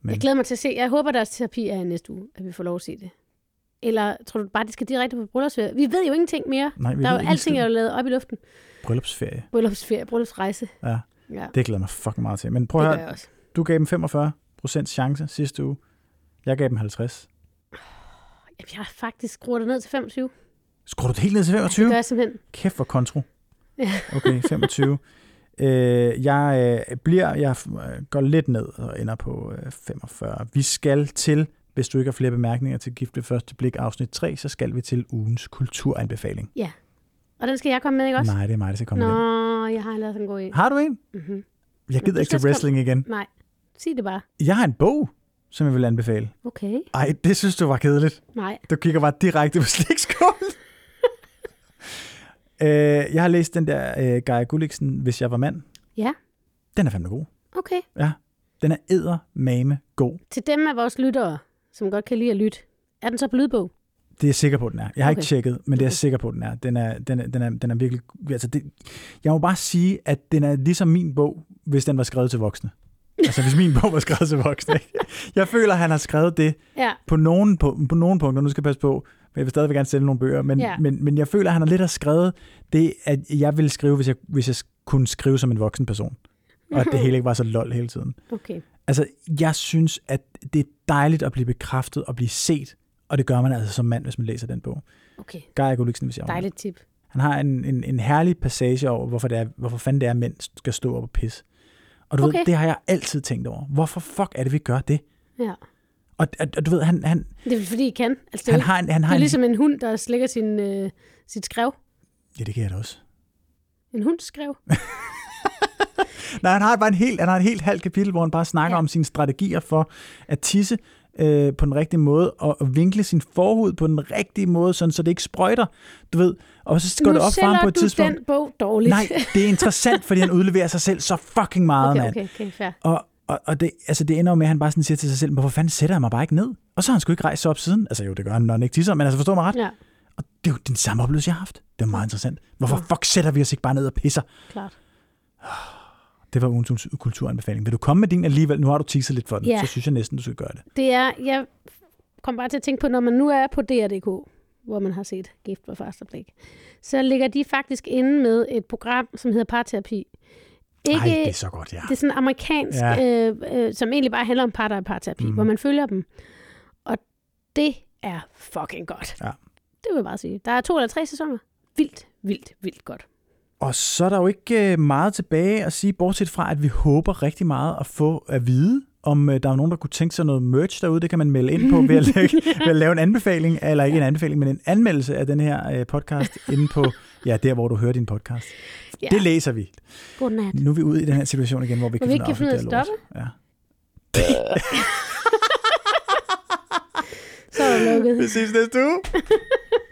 Men- Jeg glæder mig til at se. Jeg håber, deres terapi er næste uge, at vi får lov at se det. Eller tror du bare, de skal direkte på bryllupsferie? Vi ved jo ingenting mere. Nej, vi Der er jo alting er jo lavet op i luften. Bryllupsferie. Bryllupsferie, bryllupsrejse. Ja, Ja, det glæder mig fucking meget til. Men prøv det at høre. Du gav dem 45% chance sidste uge. Jeg gav dem 50. Jeg har faktisk skruet det ned til 25. Skruer du det helt ned til Det 25? gør jeg simpelthen. Kæft for kontro. Ja. Okay, 25. øh, jeg øh, bliver, jeg øh, går lidt ned og ender på øh, 45. Vi skal til, hvis du ikke har flere bemærkninger til Gift ved første blik afsnit 3, så skal vi til ugens kulturanbefaling. Og den skal jeg komme med, ikke også? Nej, det er mig, der skal komme Nå, ind. jeg har lavet sådan en god en. Har du en? Mm-hmm. Jeg gider ikke til wrestling igen. Nej, sig det bare. Jeg har en bog, som jeg vil anbefale. Okay. Ej, det synes du var kedeligt. Nej. Du kigger bare direkte på slikskålen. øh, jeg har læst den der øh, Geir Gulliksen, Hvis jeg var mand. Ja. Den er fandme god. Okay. Ja, den er eddermame god. Til dem af vores lyttere, som godt kan lide at lytte, er den så på lydbog? Det er jeg sikker på, den er. Jeg har okay. Ikke tjekket, men det er jeg sikker på, den er. Den er, den er, den er, den er virkelig... Altså det, jeg må bare sige, at den er ligesom min bog, hvis den var skrevet til voksne. Altså hvis min bog var skrevet til voksne. Ikke? Jeg føler, han har skrevet det Ja. på nogle, på, på nogle punkter. Nu skal jeg passe på, men jeg vil stadigvæk gerne sælge nogle bøger. Men, Ja. men, men jeg føler, at han har lidt har skrevet det, at jeg ville skrive, hvis jeg, hvis jeg kunne skrive som en voksen person. Og at det hele ikke var så lol hele tiden. Okay. Altså, jeg synes, at det er dejligt at blive bekræftet og blive set. Og det gør man altså som mand, hvis man læser den bog. Okay. Guy Gulliksen, hvis jeg Dejligt tip. Han har en, en, en herlig passage over, hvorfor, det er, hvorfor fanden det er, at mænd skal stå op og pisse. Og du okay. Ved, det har jeg altid tænkt over. Hvorfor fuck er det, vi gør det? Ja. Og, og, og du ved, han, han, Det er fordi I kan. Altså, det, er han har en... Han det har er en ligesom en hund, der slikker sin, øh, sit skrev. ja, det kan jeg da også. En hund skrev. Nej, han har bare en helt, han har et helt halvt kapitel, hvor han bare snakker. Ja. om sine strategier for at tisse øh, på den rigtige måde, og, og vinkle sin forhud på den rigtige måde, sådan, så det ikke sprøjter, du ved. Og så går nu det op for ham på et tidspunkt. den bog dårligt. Nej, det er interessant, fordi han udleverer sig selv så fucking meget, okay, mand. okay, okay, fair. Og, og, og det, altså det ender jo med, at han bare sådan siger til sig selv, hvorfor fanden sætter jeg mig bare ikke ned? Og så har han sgu ikke rejst sig op siden. Altså jo, det gør han, når han ikke tisser, men altså forstår mig ret. Ja, Og det er jo den samme oplevelse, jeg har haft. Det er meget interessant. Hvorfor fuck sætter vi os ikke bare ned og pisser? klart. Det var ugens kulturanbefaling. Vil du komme med din alligevel? Nu har du teaset lidt for den, Ja. så synes jeg næsten, du skal gøre det. Det er, jeg kom bare til at tænke på, når man nu er på DR.dk, hvor man har set Gift på første blik, så ligger de faktisk inde med et program, som hedder Parterapi. Ikke, Nej, det er så godt, ja. det er sådan amerikansk, Ja. øh, øh, som egentlig bare handler om par, der er parterapi, mm. hvor man følger dem. Og det er fucking godt. Ja. Det vil jeg bare sige. Der er to eller tre sæsoner. Vildt, vildt, vildt godt. Og så er der jo ikke øh, meget tilbage at sige, bortset fra, at vi håber rigtig meget at få at vide, om øh, der er nogen, der kunne tænke sig noget merch derude. Det kan man melde ind på ved at, lægge, ved at lave en anbefaling, eller ikke en anbefaling, men en anmeldelse af den her øh, podcast inde på, ja, der hvor du hører din podcast. Ja. Det læser vi. Godnat. Nu er vi ude i den her situation igen, hvor vi Hvor kan vi ikke kan finde ud af at det lort. Ja. Så er der lukket. Vi ses næste uge.